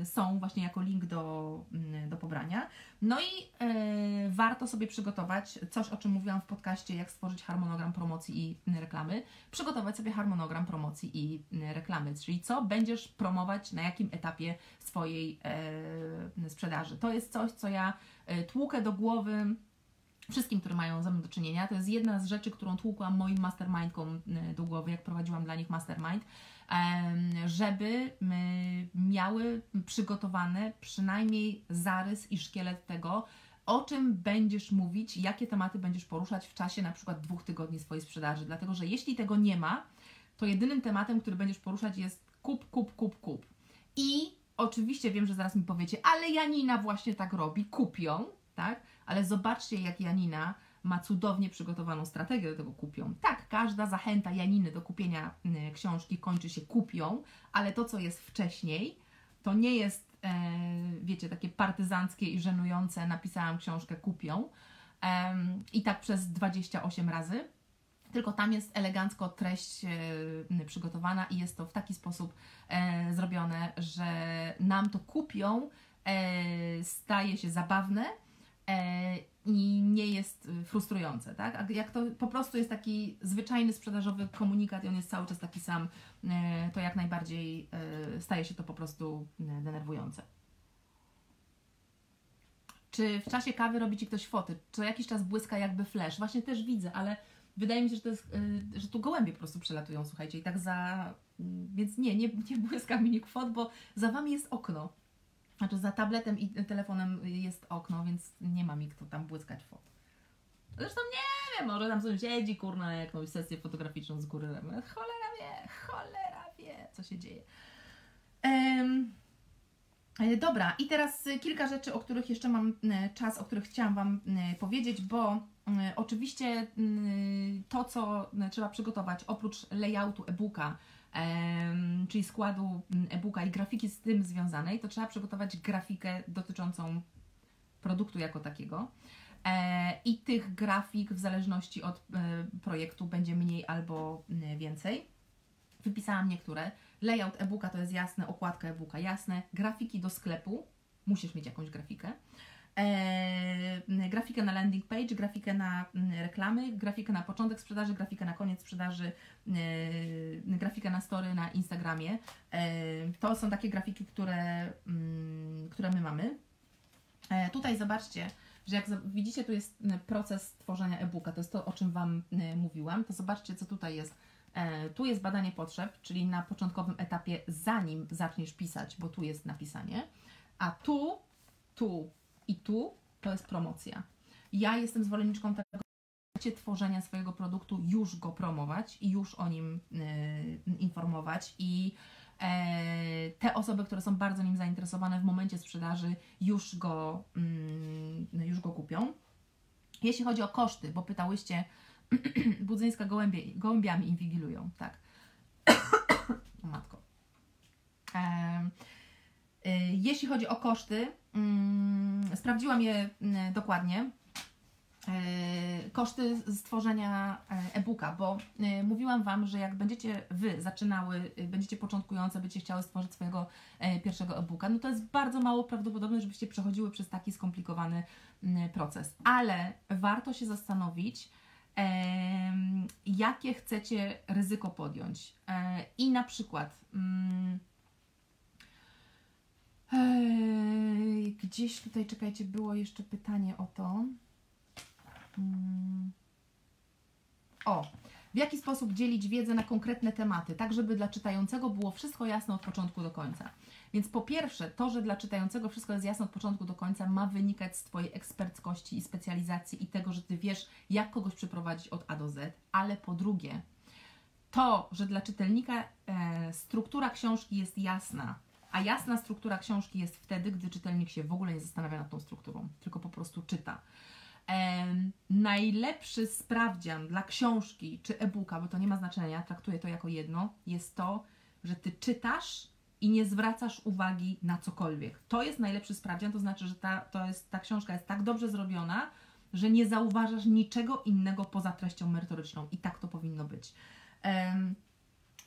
są właśnie jako link do, do pobrania. No i e, warto sobie przygotować coś, o czym mówiłam w podcaście, jak stworzyć harmonogram promocji i reklamy. Przygotować sobie harmonogram promocji i reklamy, czyli co będziesz promować na jakim etapie swojej e, sprzedaży. To jest coś, co ja tłukę do głowy wszystkim, którzy mają ze mną do czynienia. To jest jedna z rzeczy, którą tłukłam moim mastermindkom y, do głowy, jak prowadziłam dla nich mastermind, żeby y, miały przygotowane przynajmniej zarys i szkielet tego, o czym będziesz mówić, jakie tematy będziesz poruszać w czasie na przykład dwóch tygodni swojej sprzedaży. Dlatego, że jeśli tego nie ma, to jedynym tematem, który będziesz poruszać jest kup, kup, kup, kup. I oczywiście wiem, że zaraz mi powiecie, ale Janina właśnie tak robi, kupią, tak? Ale zobaczcie, jak Janina ma cudownie przygotowaną strategię do tego kupią. Tak, każda zachęta Janiny do kupienia y, książki kończy się kupią, ale to, co jest wcześniej, to nie jest, e, wiecie, takie partyzanckie i żenujące, napisałam książkę, kupią. I tak przez 28 razy. Tylko tam jest elegancko treść e, przygotowana i jest to w taki sposób e, zrobione, że nam to kupią, staje się zabawne i nie jest e, frustrujące, tak? A jak to po prostu jest taki zwyczajny sprzedażowy komunikat i on jest cały czas taki sam, e, to jak najbardziej e, staje się to po prostu e, denerwujące. Czy w czasie kawy robi Ci ktoś foty? Co jakiś czas błyska jakby flash? Właśnie też widzę, ale wydaje mi się, że, to jest, y, że tu gołębie po prostu przelatują, słuchajcie, i tak za... mm, Więc nie, nie, nie błyska mi nikt fot, bo za Wami jest okno. Znaczy za tabletem i telefonem jest okno, więc nie ma mi kto tam błyskać fot. Zresztą nie wiem, może tam sąsiedzi, kurna, jakąś sesję fotograficzną z góry. Cholera wie, cholera wie, co się dzieje. E, Dobra, i teraz y, kilka rzeczy, o których jeszcze mam y, czas, o których chciałam Wam powiedzieć, bo oczywiście y, to, co trzeba przygotować oprócz layoutu e-booka, czyli składu e-booka i grafiki z tym związanej, to trzeba przygotować grafikę dotyczącą produktu jako takiego. E, I tych grafik w zależności od e, projektu będzie mniej albo więcej. Wypisałam niektóre. Layout e-booka to jest jasne, okładka e-booka jasne, grafiki do sklepu, musisz mieć jakąś grafikę. E, grafikę na landing page, grafikę na mm, reklamy, grafikę na początek sprzedaży, grafikę na koniec sprzedaży, e, grafikę na story na Instagramie. E, to są takie grafiki, które, mm, które my mamy. Tutaj zobaczcie, że jak widzicie, tu jest m, proces tworzenia e-booka, to jest to, o czym Wam mówiłam, to zobaczcie, co tutaj jest. Tu jest badanie potrzeb, czyli na początkowym etapie, zanim zaczniesz pisać, bo tu jest napisanie, a tu, tu i tu to jest promocja. Ja jestem zwolenniczką tego, tworzenia swojego produktu już go promować i już o nim e, informować i e, te osoby, które są bardzo nim zainteresowane w momencie sprzedaży już go, mm, już go kupią. Jeśli chodzi o koszty, bo pytałyście, budzyńska gołębie, gołębiami inwigilują, tak. o matko. Em, y, jeśli chodzi o koszty, sprawdziłam je mm, dokładnie. E, koszty stworzenia e, e-booka, bo e, mówiłam Wam, że jak będziecie Wy zaczynały, e, będziecie początkujące, będziecie chciały stworzyć swojego pierwszego e-booka, no to jest bardzo mało prawdopodobne, żebyście przechodziły przez taki skomplikowany m, proces. Ale warto się zastanowić, jakie chcecie ryzyko podjąć. I na przykład. Ej, Gdzieś tutaj, czekajcie, było jeszcze pytanie o to. Mm. O, w jaki sposób dzielić wiedzę na konkretne tematy, tak żeby dla czytającego było wszystko jasne od początku do końca. Więc po pierwsze, to, że dla czytającego wszystko jest jasne od początku do końca, ma wynikać z Twojej eksperckości i specjalizacji i tego, że Ty wiesz, jak kogoś przeprowadzić od A do Z, ale po drugie, to, że dla czytelnika e, struktura książki jest jasna, a jasna struktura książki jest wtedy, gdy czytelnik się w ogóle nie zastanawia nad tą strukturą, tylko po prostu czyta. Najlepszy sprawdzian dla książki czy e-booka, bo to nie ma znaczenia, traktuję to jako jedno, jest to, że ty czytasz i nie zwracasz uwagi na cokolwiek. To jest najlepszy sprawdzian, to znaczy, że ta, to jest, ta książka jest tak dobrze zrobiona, że nie zauważasz niczego innego poza treścią merytoryczną i tak to powinno być.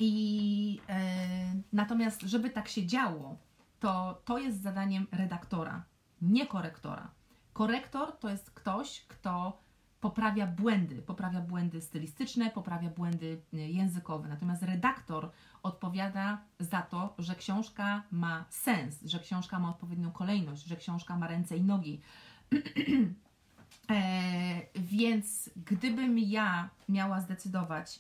I e, natomiast, żeby tak się działo, to to jest zadaniem redaktora, nie korektora. Korektor to jest ktoś, kto poprawia błędy, poprawia błędy stylistyczne, poprawia błędy y, językowe. Natomiast redaktor odpowiada za to, że książka ma sens, że książka ma odpowiednią kolejność, że książka ma ręce i nogi. e, więc gdybym ja miała zdecydować,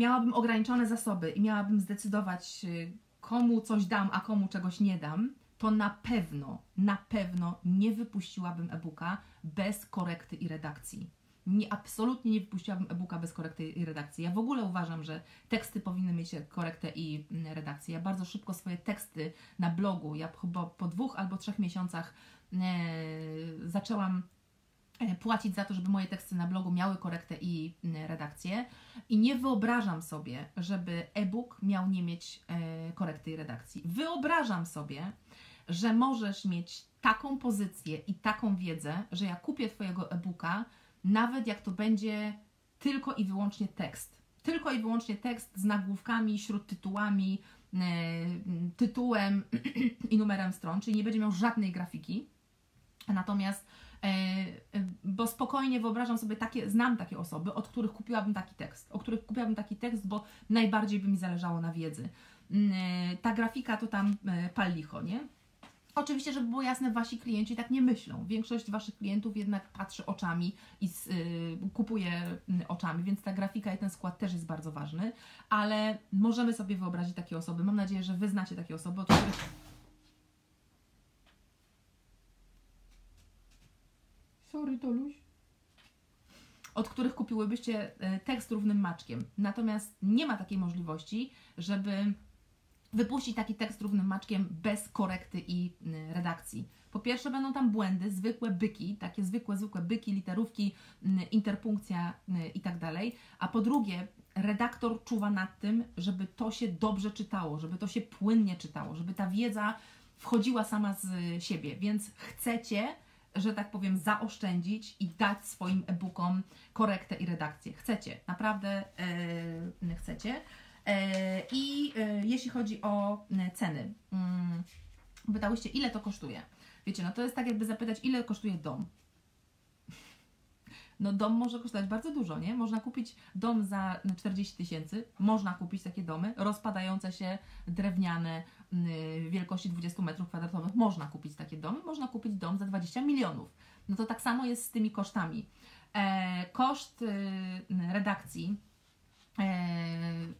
miałabym ograniczone zasoby i miałabym zdecydować, y, komu coś dam, a komu czegoś nie dam, to na pewno, na pewno nie wypuściłabym e-booka bez korekty i redakcji. Nie, absolutnie nie wypuściłabym e-booka bez korekty i redakcji. Ja w ogóle uważam, że teksty powinny mieć korektę i mm, redakcję. Ja bardzo szybko swoje teksty na blogu, ja chyba po dwóch albo trzech miesiącach e, zaczęłam płacić za to, żeby moje teksty na blogu miały korektę i mm, redakcję. I nie wyobrażam sobie, żeby e-book miał nie mieć e, korekty i redakcji. Wyobrażam sobie, że możesz mieć taką pozycję i taką wiedzę, że ja kupię Twojego e-booka, nawet jak to będzie tylko i wyłącznie tekst. Tylko i wyłącznie tekst z nagłówkami, śródtytułami, e, tytułem i numerem stron, czyli nie będzie miał żadnej grafiki. Natomiast, e, e, bo spokojnie wyobrażam sobie takie, znam takie osoby, od których kupiłabym taki tekst, o których kupiłabym taki tekst, bo najbardziej by mi zależało na wiedzy. Mm, e, Ta grafika to tam e, pal licho, nie? Oczywiście, żeby było jasne, wasi klienci tak nie myślą. Większość waszych klientów jednak patrzy oczami i s- y, kupuje y, oczami, więc ta grafika i ten skład też jest bardzo ważny, ale możemy sobie wyobrazić takie osoby. Mam nadzieję, że wy znacie takie osoby, od których. Sorry, Toluś. Od których kupiłybyście y, tekst równym maczkiem. Natomiast nie ma takiej możliwości, żeby wypuścić taki tekst równym maczkiem bez korekty i redakcji. Po pierwsze będą tam błędy, zwykłe byki, takie zwykłe, zwykłe byki, literówki, interpunkcja i tak dalej. A po drugie, redaktor czuwa nad tym, żeby to się dobrze czytało, żeby to się płynnie czytało, żeby ta wiedza wchodziła sama z siebie. Więc chcecie, że tak powiem, zaoszczędzić i dać swoim e-bookom korektę i redakcję. Chcecie, naprawdę yy, chcecie. E, I e, jeśli chodzi o e, ceny, mm, Pytałyście, ile to kosztuje? Wiecie, no to jest tak jakby zapytać, ile kosztuje dom. No dom może kosztować bardzo dużo, nie? Można kupić dom za 40 tysięcy, można kupić takie domy rozpadające się, drewniane, yy, wielkości 20 metrów kwadratowych, można kupić takie domy, można kupić dom za 20 milionów. No to tak samo jest z tymi kosztami. E, koszt yy, redakcji, e,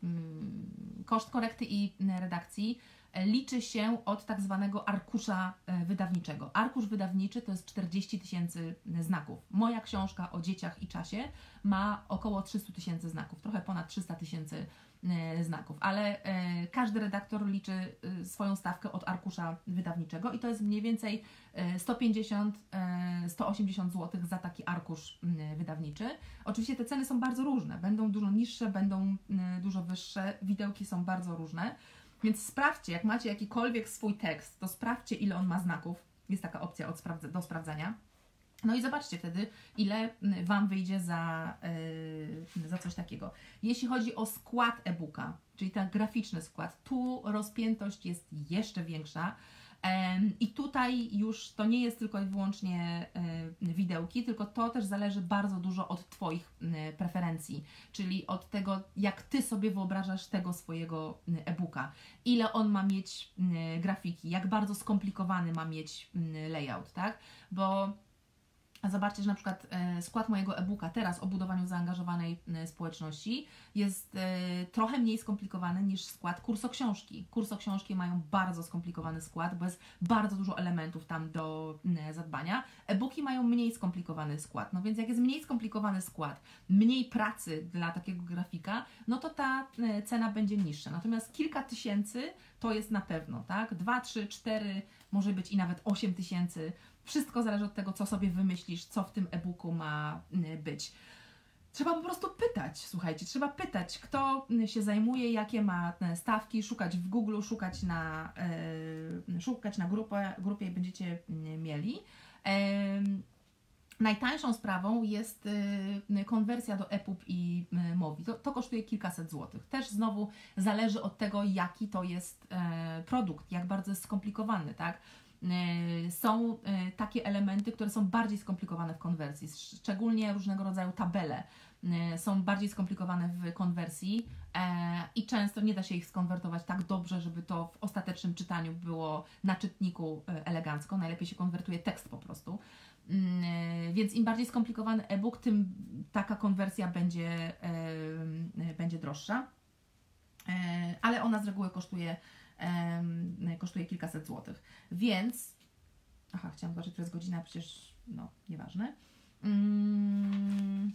yy, koszt korekty i redakcji liczy się od tak zwanego arkusza e, wydawniczego. Arkusz wydawniczy to jest 40 tysięcy znaków. Moja książka o dzieciach i czasie ma około 300 tysięcy znaków, trochę ponad 300 tysięcy e, znaków, ale e, każdy redaktor liczy swoją stawkę od arkusza wydawniczego i to jest mniej więcej 150-180 zł za taki arkusz wydawniczy. Oczywiście te ceny są bardzo różne, będą dużo niższe, będą dużo wyższe, widełki są bardzo różne. Więc sprawdźcie, jak macie jakikolwiek swój tekst, to sprawdźcie, ile on ma znaków. Jest taka opcja od sprawdza, do sprawdzania. No i zobaczcie wtedy, ile Wam wyjdzie za, yy, za coś takiego. Jeśli chodzi o skład e-booka, czyli ten graficzny skład, tu rozpiętość jest jeszcze większa. I tutaj już to nie jest tylko i wyłącznie widełki, tylko to też zależy bardzo dużo od Twoich preferencji, czyli od tego, jak Ty sobie wyobrażasz tego swojego e-booka, ile on ma mieć grafiki, jak bardzo skomplikowany ma mieć layout, tak? Bo Zobaczcie, że na przykład e, skład mojego e-booka teraz o budowaniu zaangażowanej e, społeczności jest e, trochę mniej skomplikowany niż skład kursoksiążki. Kursoksiążki mają bardzo skomplikowany skład, bo jest bardzo dużo elementów tam do zadbania. E-booki mają mniej skomplikowany skład. No więc jak jest mniej skomplikowany skład, mniej pracy dla takiego grafika, no to ta cena będzie niższa. Natomiast kilka tysięcy to jest na pewno, tak? Dwa, trzy, cztery, może być i nawet osiem tysięcy wszystko zależy od tego, co sobie wymyślisz, co w tym e-booku ma mm, być. Trzeba po prostu pytać, słuchajcie, trzeba pytać, kto mm, się zajmuje, jakie ma stawki, szukać w Google, szukać na, yy, szukać na grupę, grupie i będziecie mieli. Najtańszą sprawą jest konwersja do EPUB i Mowi. To, to, kosztuje kilkaset złotych. Też znowu zależy od tego, jaki to jest produkt, jak bardzo jest skomplikowany, tak? E, są e, takie elementy, które są bardziej skomplikowane w konwersji, szczególnie różnego rodzaju tabele e, są bardziej skomplikowane w konwersji i często nie da się ich skonwertować tak dobrze, żeby to w ostatecznym czytaniu było na czytniku elegancko. Najlepiej się konwertuje tekst po prostu. Mm, więc im bardziej skomplikowany e-book, tym taka konwersja będzie, będzie droższa. Ale ona z reguły kosztuje kosztuje kilkaset złotych. Więc, aha, chciałam zobaczyć, to jest godzina, przecież, no, nieważne. Mm,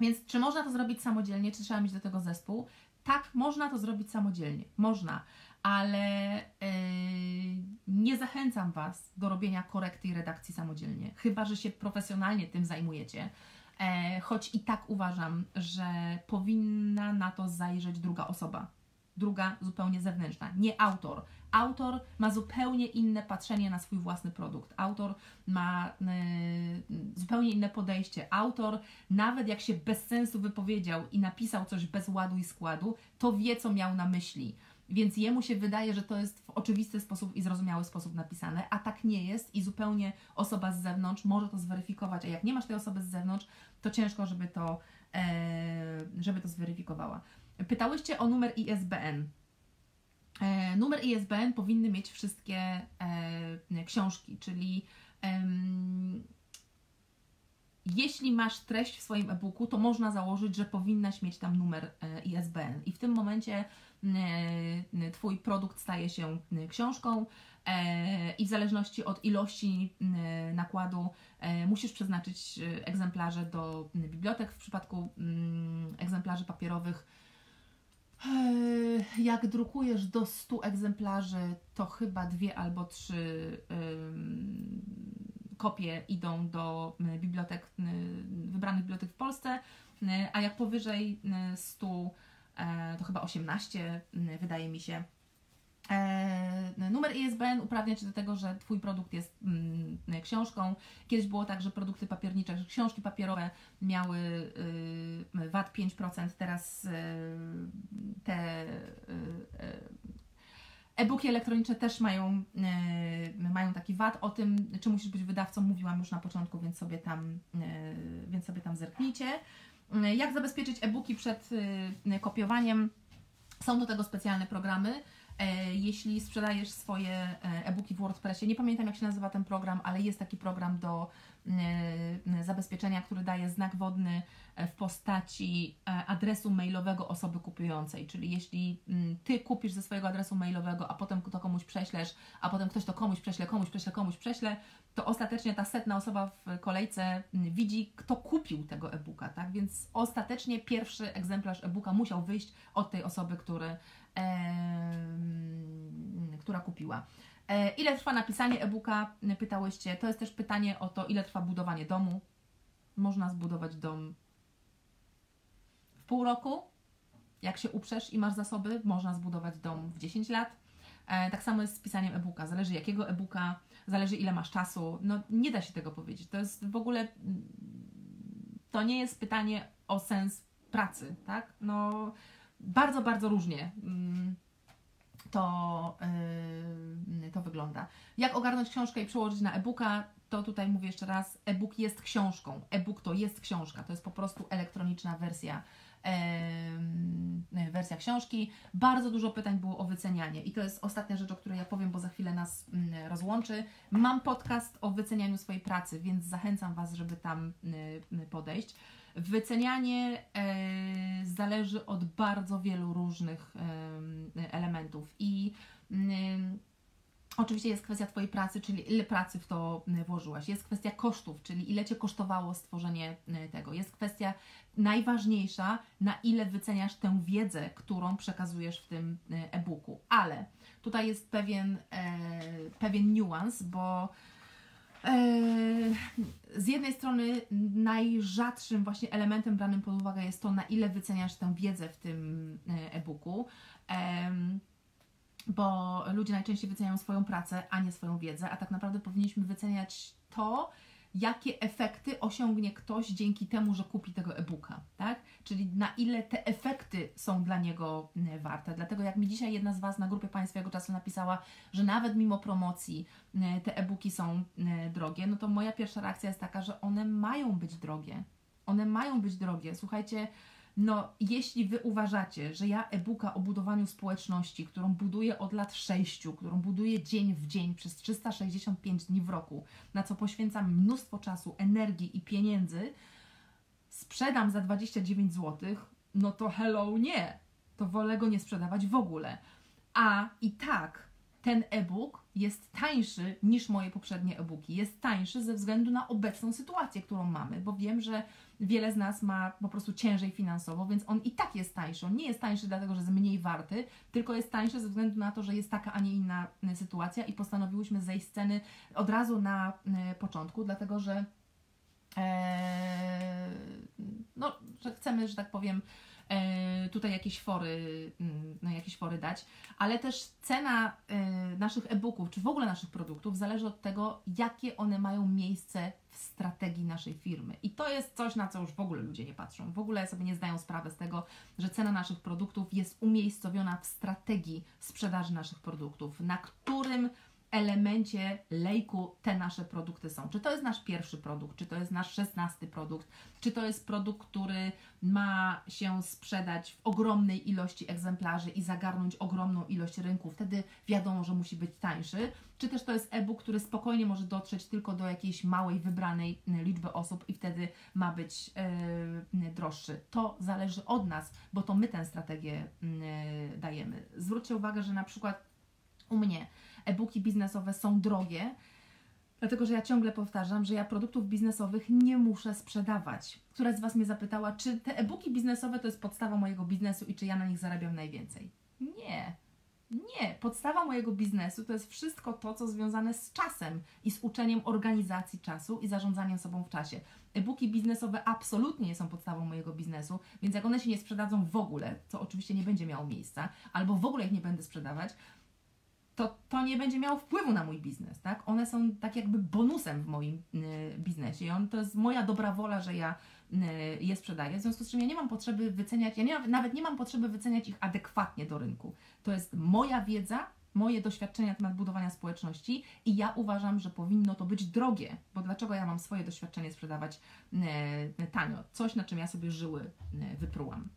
więc czy można to zrobić samodzielnie, czy trzeba mieć do tego zespół? Tak, można to zrobić samodzielnie, można, ale yy, nie zachęcam Was do robienia korekty i redakcji samodzielnie, chyba że się profesjonalnie tym zajmujecie. E, choć i tak uważam, że powinna na to zajrzeć druga osoba, druga zupełnie zewnętrzna, nie autor. Autor ma zupełnie inne patrzenie na swój własny produkt. Autor ma y, zupełnie inne podejście. Autor, nawet jak się bez sensu wypowiedział i napisał coś bez ładu i składu, to wie, co miał na myśli. Więc jemu się wydaje, że to jest w oczywisty sposób i zrozumiały sposób napisane, a tak nie jest i zupełnie osoba z zewnątrz może to zweryfikować, a jak nie masz tej osoby z zewnątrz, to ciężko, żeby to, e, żeby to zweryfikowała. Pytałyście o numer ISBN. E, numer ISBN powinny mieć wszystkie e, książki, czyli jeśli masz treść w swoim e-booku, to można założyć, że powinnaś mieć tam numer e, ISBN. I w tym momencie Twój produkt staje się książką i w zależności od ilości nakładu musisz przeznaczyć egzemplarze do bibliotek. W przypadku egzemplarzy papierowych jak drukujesz do 100 egzemplarzy, to chyba dwie albo trzy kopie idą do bibliotek, wybranych bibliotek w Polsce, a jak powyżej 100, e, to chyba 18, wydaje mi się, E, numer ISBN uprawnia Cię do tego, że Twój produkt jest książką. Kiedyś było tak, że produkty papiernicze, że książki papierowe miały y, VAT 5%, teraz y, te y, E-booki elektroniczne też mają, e, mają taki VAT. O tym, czy musisz być wydawcą, mówiłam już na początku, więc sobie tam, e, więc sobie tam zerknijcie. E, jak zabezpieczyć e-booki przed e, kopiowaniem? Są do tego specjalne programy. E, Jeśli sprzedajesz swoje e, e-booki w WordPressie, nie pamiętam jak się nazywa ten program, ale jest taki program do e, zabezpieczenia, który daje znak wodny w postaci adresu mailowego osoby kupującej. Czyli jeśli mm, ty kupisz ze swojego adresu mailowego, a potem to komuś prześlesz, a potem ktoś to komuś prześle, komuś prześle, komuś prześle, to ostatecznie ta setna osoba w kolejce mm, widzi, kto kupił tego e-booka, tak? Więc ostatecznie pierwszy egzemplarz e-booka musiał wyjść od tej osoby, który, która kupiła. E, Ile trwa napisanie e-booka? Pytałyście. To jest też pytanie o to, ile trwa budowanie domu. Można zbudować dom w pół roku. Jak się uprzesz i masz zasoby, można zbudować dom w 10 lat. E, Tak samo jest z pisaniem e-booka. Zależy jakiego e-booka, zależy ile masz czasu. No nie da się tego powiedzieć. To jest w ogóle to nie jest pytanie o sens pracy, tak? No bardzo, bardzo różnie. mm, to, yy, to wygląda. Jak ogarnąć książkę i przełożyć na e-booka? To tutaj mówię jeszcze raz, e-book jest książką. E-book to jest książka, to jest po prostu elektroniczna wersja, wersja książki. Bardzo dużo pytań było o wycenianie i to jest ostatnia rzecz, o której ja powiem, bo za chwilę nas mm, rozłączy. Mam podcast o wycenianiu swojej pracy, więc zachęcam Was, żeby tam yy, podejść. Wycenianie e, zależy od bardzo wielu różnych elementów i mm, oczywiście jest kwestia Twojej pracy, czyli ile pracy w to włożyłaś. Jest kwestia kosztów, czyli ile Cię kosztowało stworzenie tego. Jest kwestia najważniejsza, na ile wyceniasz tę wiedzę, którą przekazujesz w tym e, e-booku. Ale tutaj jest pewien, e, pewien niuans, bo Z jednej strony najrzadszym właśnie elementem branym pod uwagę jest to, na ile wyceniasz tę wiedzę w tym e, e-booku, bo ludzie najczęściej wyceniają swoją pracę, a nie swoją wiedzę, a tak naprawdę powinniśmy wyceniać to, jakie efekty osiągnie ktoś dzięki temu, że kupi tego e-booka, tak? Czyli na ile te efekty są dla niego e, warte. Dlatego jak mi dzisiaj jedna z Was na grupie Państwowego Czasu napisała, że nawet mimo promocji e, te e-booki są e, drogie, no to moja pierwsza reakcja jest taka, że one mają być drogie. One mają być drogie. Słuchajcie, no jeśli Wy uważacie, że ja e-booka o budowaniu społeczności, którą buduję od lat 6, którą buduję dzień w dzień przez 365 dni w roku, na co poświęcam mnóstwo czasu, energii i pieniędzy, sprzedam za 29 zł, no to hello nie. To wolę go nie sprzedawać w ogóle. A i tak ten e-book jest tańszy niż moje poprzednie e-booki. Jest tańszy ze względu na obecną sytuację, którą mamy, bo wiem, że wiele z nas ma po prostu ciężej finansowo, więc on i tak jest tańszy. On nie jest tańszy dlatego, że jest mniej warty, tylko jest tańszy ze względu na to, że jest taka, a nie inna y, sytuacja i postanowiłyśmy zejść z ceny od razu na y, początku, dlatego że e, no, że chcemy, że tak powiem, e, tutaj jakieś fory, no, jakieś fory dać, ale też cena e, naszych e-booków, czy w ogóle naszych produktów zależy od tego, jakie one mają miejsce w strategii naszej firmy. I to jest coś, na co już w ogóle ludzie nie patrzą. W ogóle sobie nie zdają sprawy z tego, że cena naszych produktów jest umiejscowiona w strategii sprzedaży naszych produktów, na którym elemencie lejku te nasze produkty są. Czy to jest nasz pierwszy produkt, czy to jest nasz szesnasty produkt, czy to jest produkt, który ma się sprzedać w ogromnej ilości egzemplarzy i zagarnąć ogromną ilość rynku, wtedy wiadomo, że musi być tańszy, czy też to jest e-book, który spokojnie może dotrzeć tylko do jakiejś małej, wybranej y, liczby osób i wtedy ma być yy, droższy. To zależy od nas, bo to my tę strategię yy, dajemy. Zwróćcie uwagę, że na przykład u mnie e-booki biznesowe są drogie, dlatego że ja ciągle powtarzam, że ja produktów biznesowych nie muszę sprzedawać. Któraś z Was mnie zapytała, czy te e-booki biznesowe to jest podstawa mojego biznesu i czy ja na nich zarabiam najwięcej. Nie. Nie, podstawa mojego biznesu to jest wszystko to, co związane z czasem i z uczeniem organizacji czasu i zarządzaniem sobą w czasie. E-booki biznesowe absolutnie nie są podstawą mojego biznesu, więc jak one się nie sprzedadzą w ogóle, co oczywiście nie będzie miało miejsca, albo w ogóle ich nie będę sprzedawać, to to nie będzie miało wpływu na mój biznes, tak? One są tak jakby bonusem w moim y, biznesie i on, to jest moja dobra wola, że ja y, je sprzedaję, w związku z czym ja nie mam potrzeby wyceniać, ja nie, nawet nie mam potrzeby wyceniać ich adekwatnie do rynku. To jest moja wiedza moje doświadczenia na temat budowania społeczności i ja uważam, że powinno to być drogie, bo dlaczego ja mam swoje doświadczenie sprzedawać e, tanio? Coś, na czym ja sobie żyły e, wyprułam.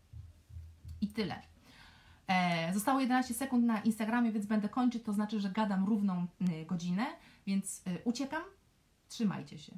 I tyle. E, zostało 11 sekund na Instagramie, więc będę kończyć, to znaczy, że gadam równą e, godzinę, więc e, uciekam. Trzymajcie się.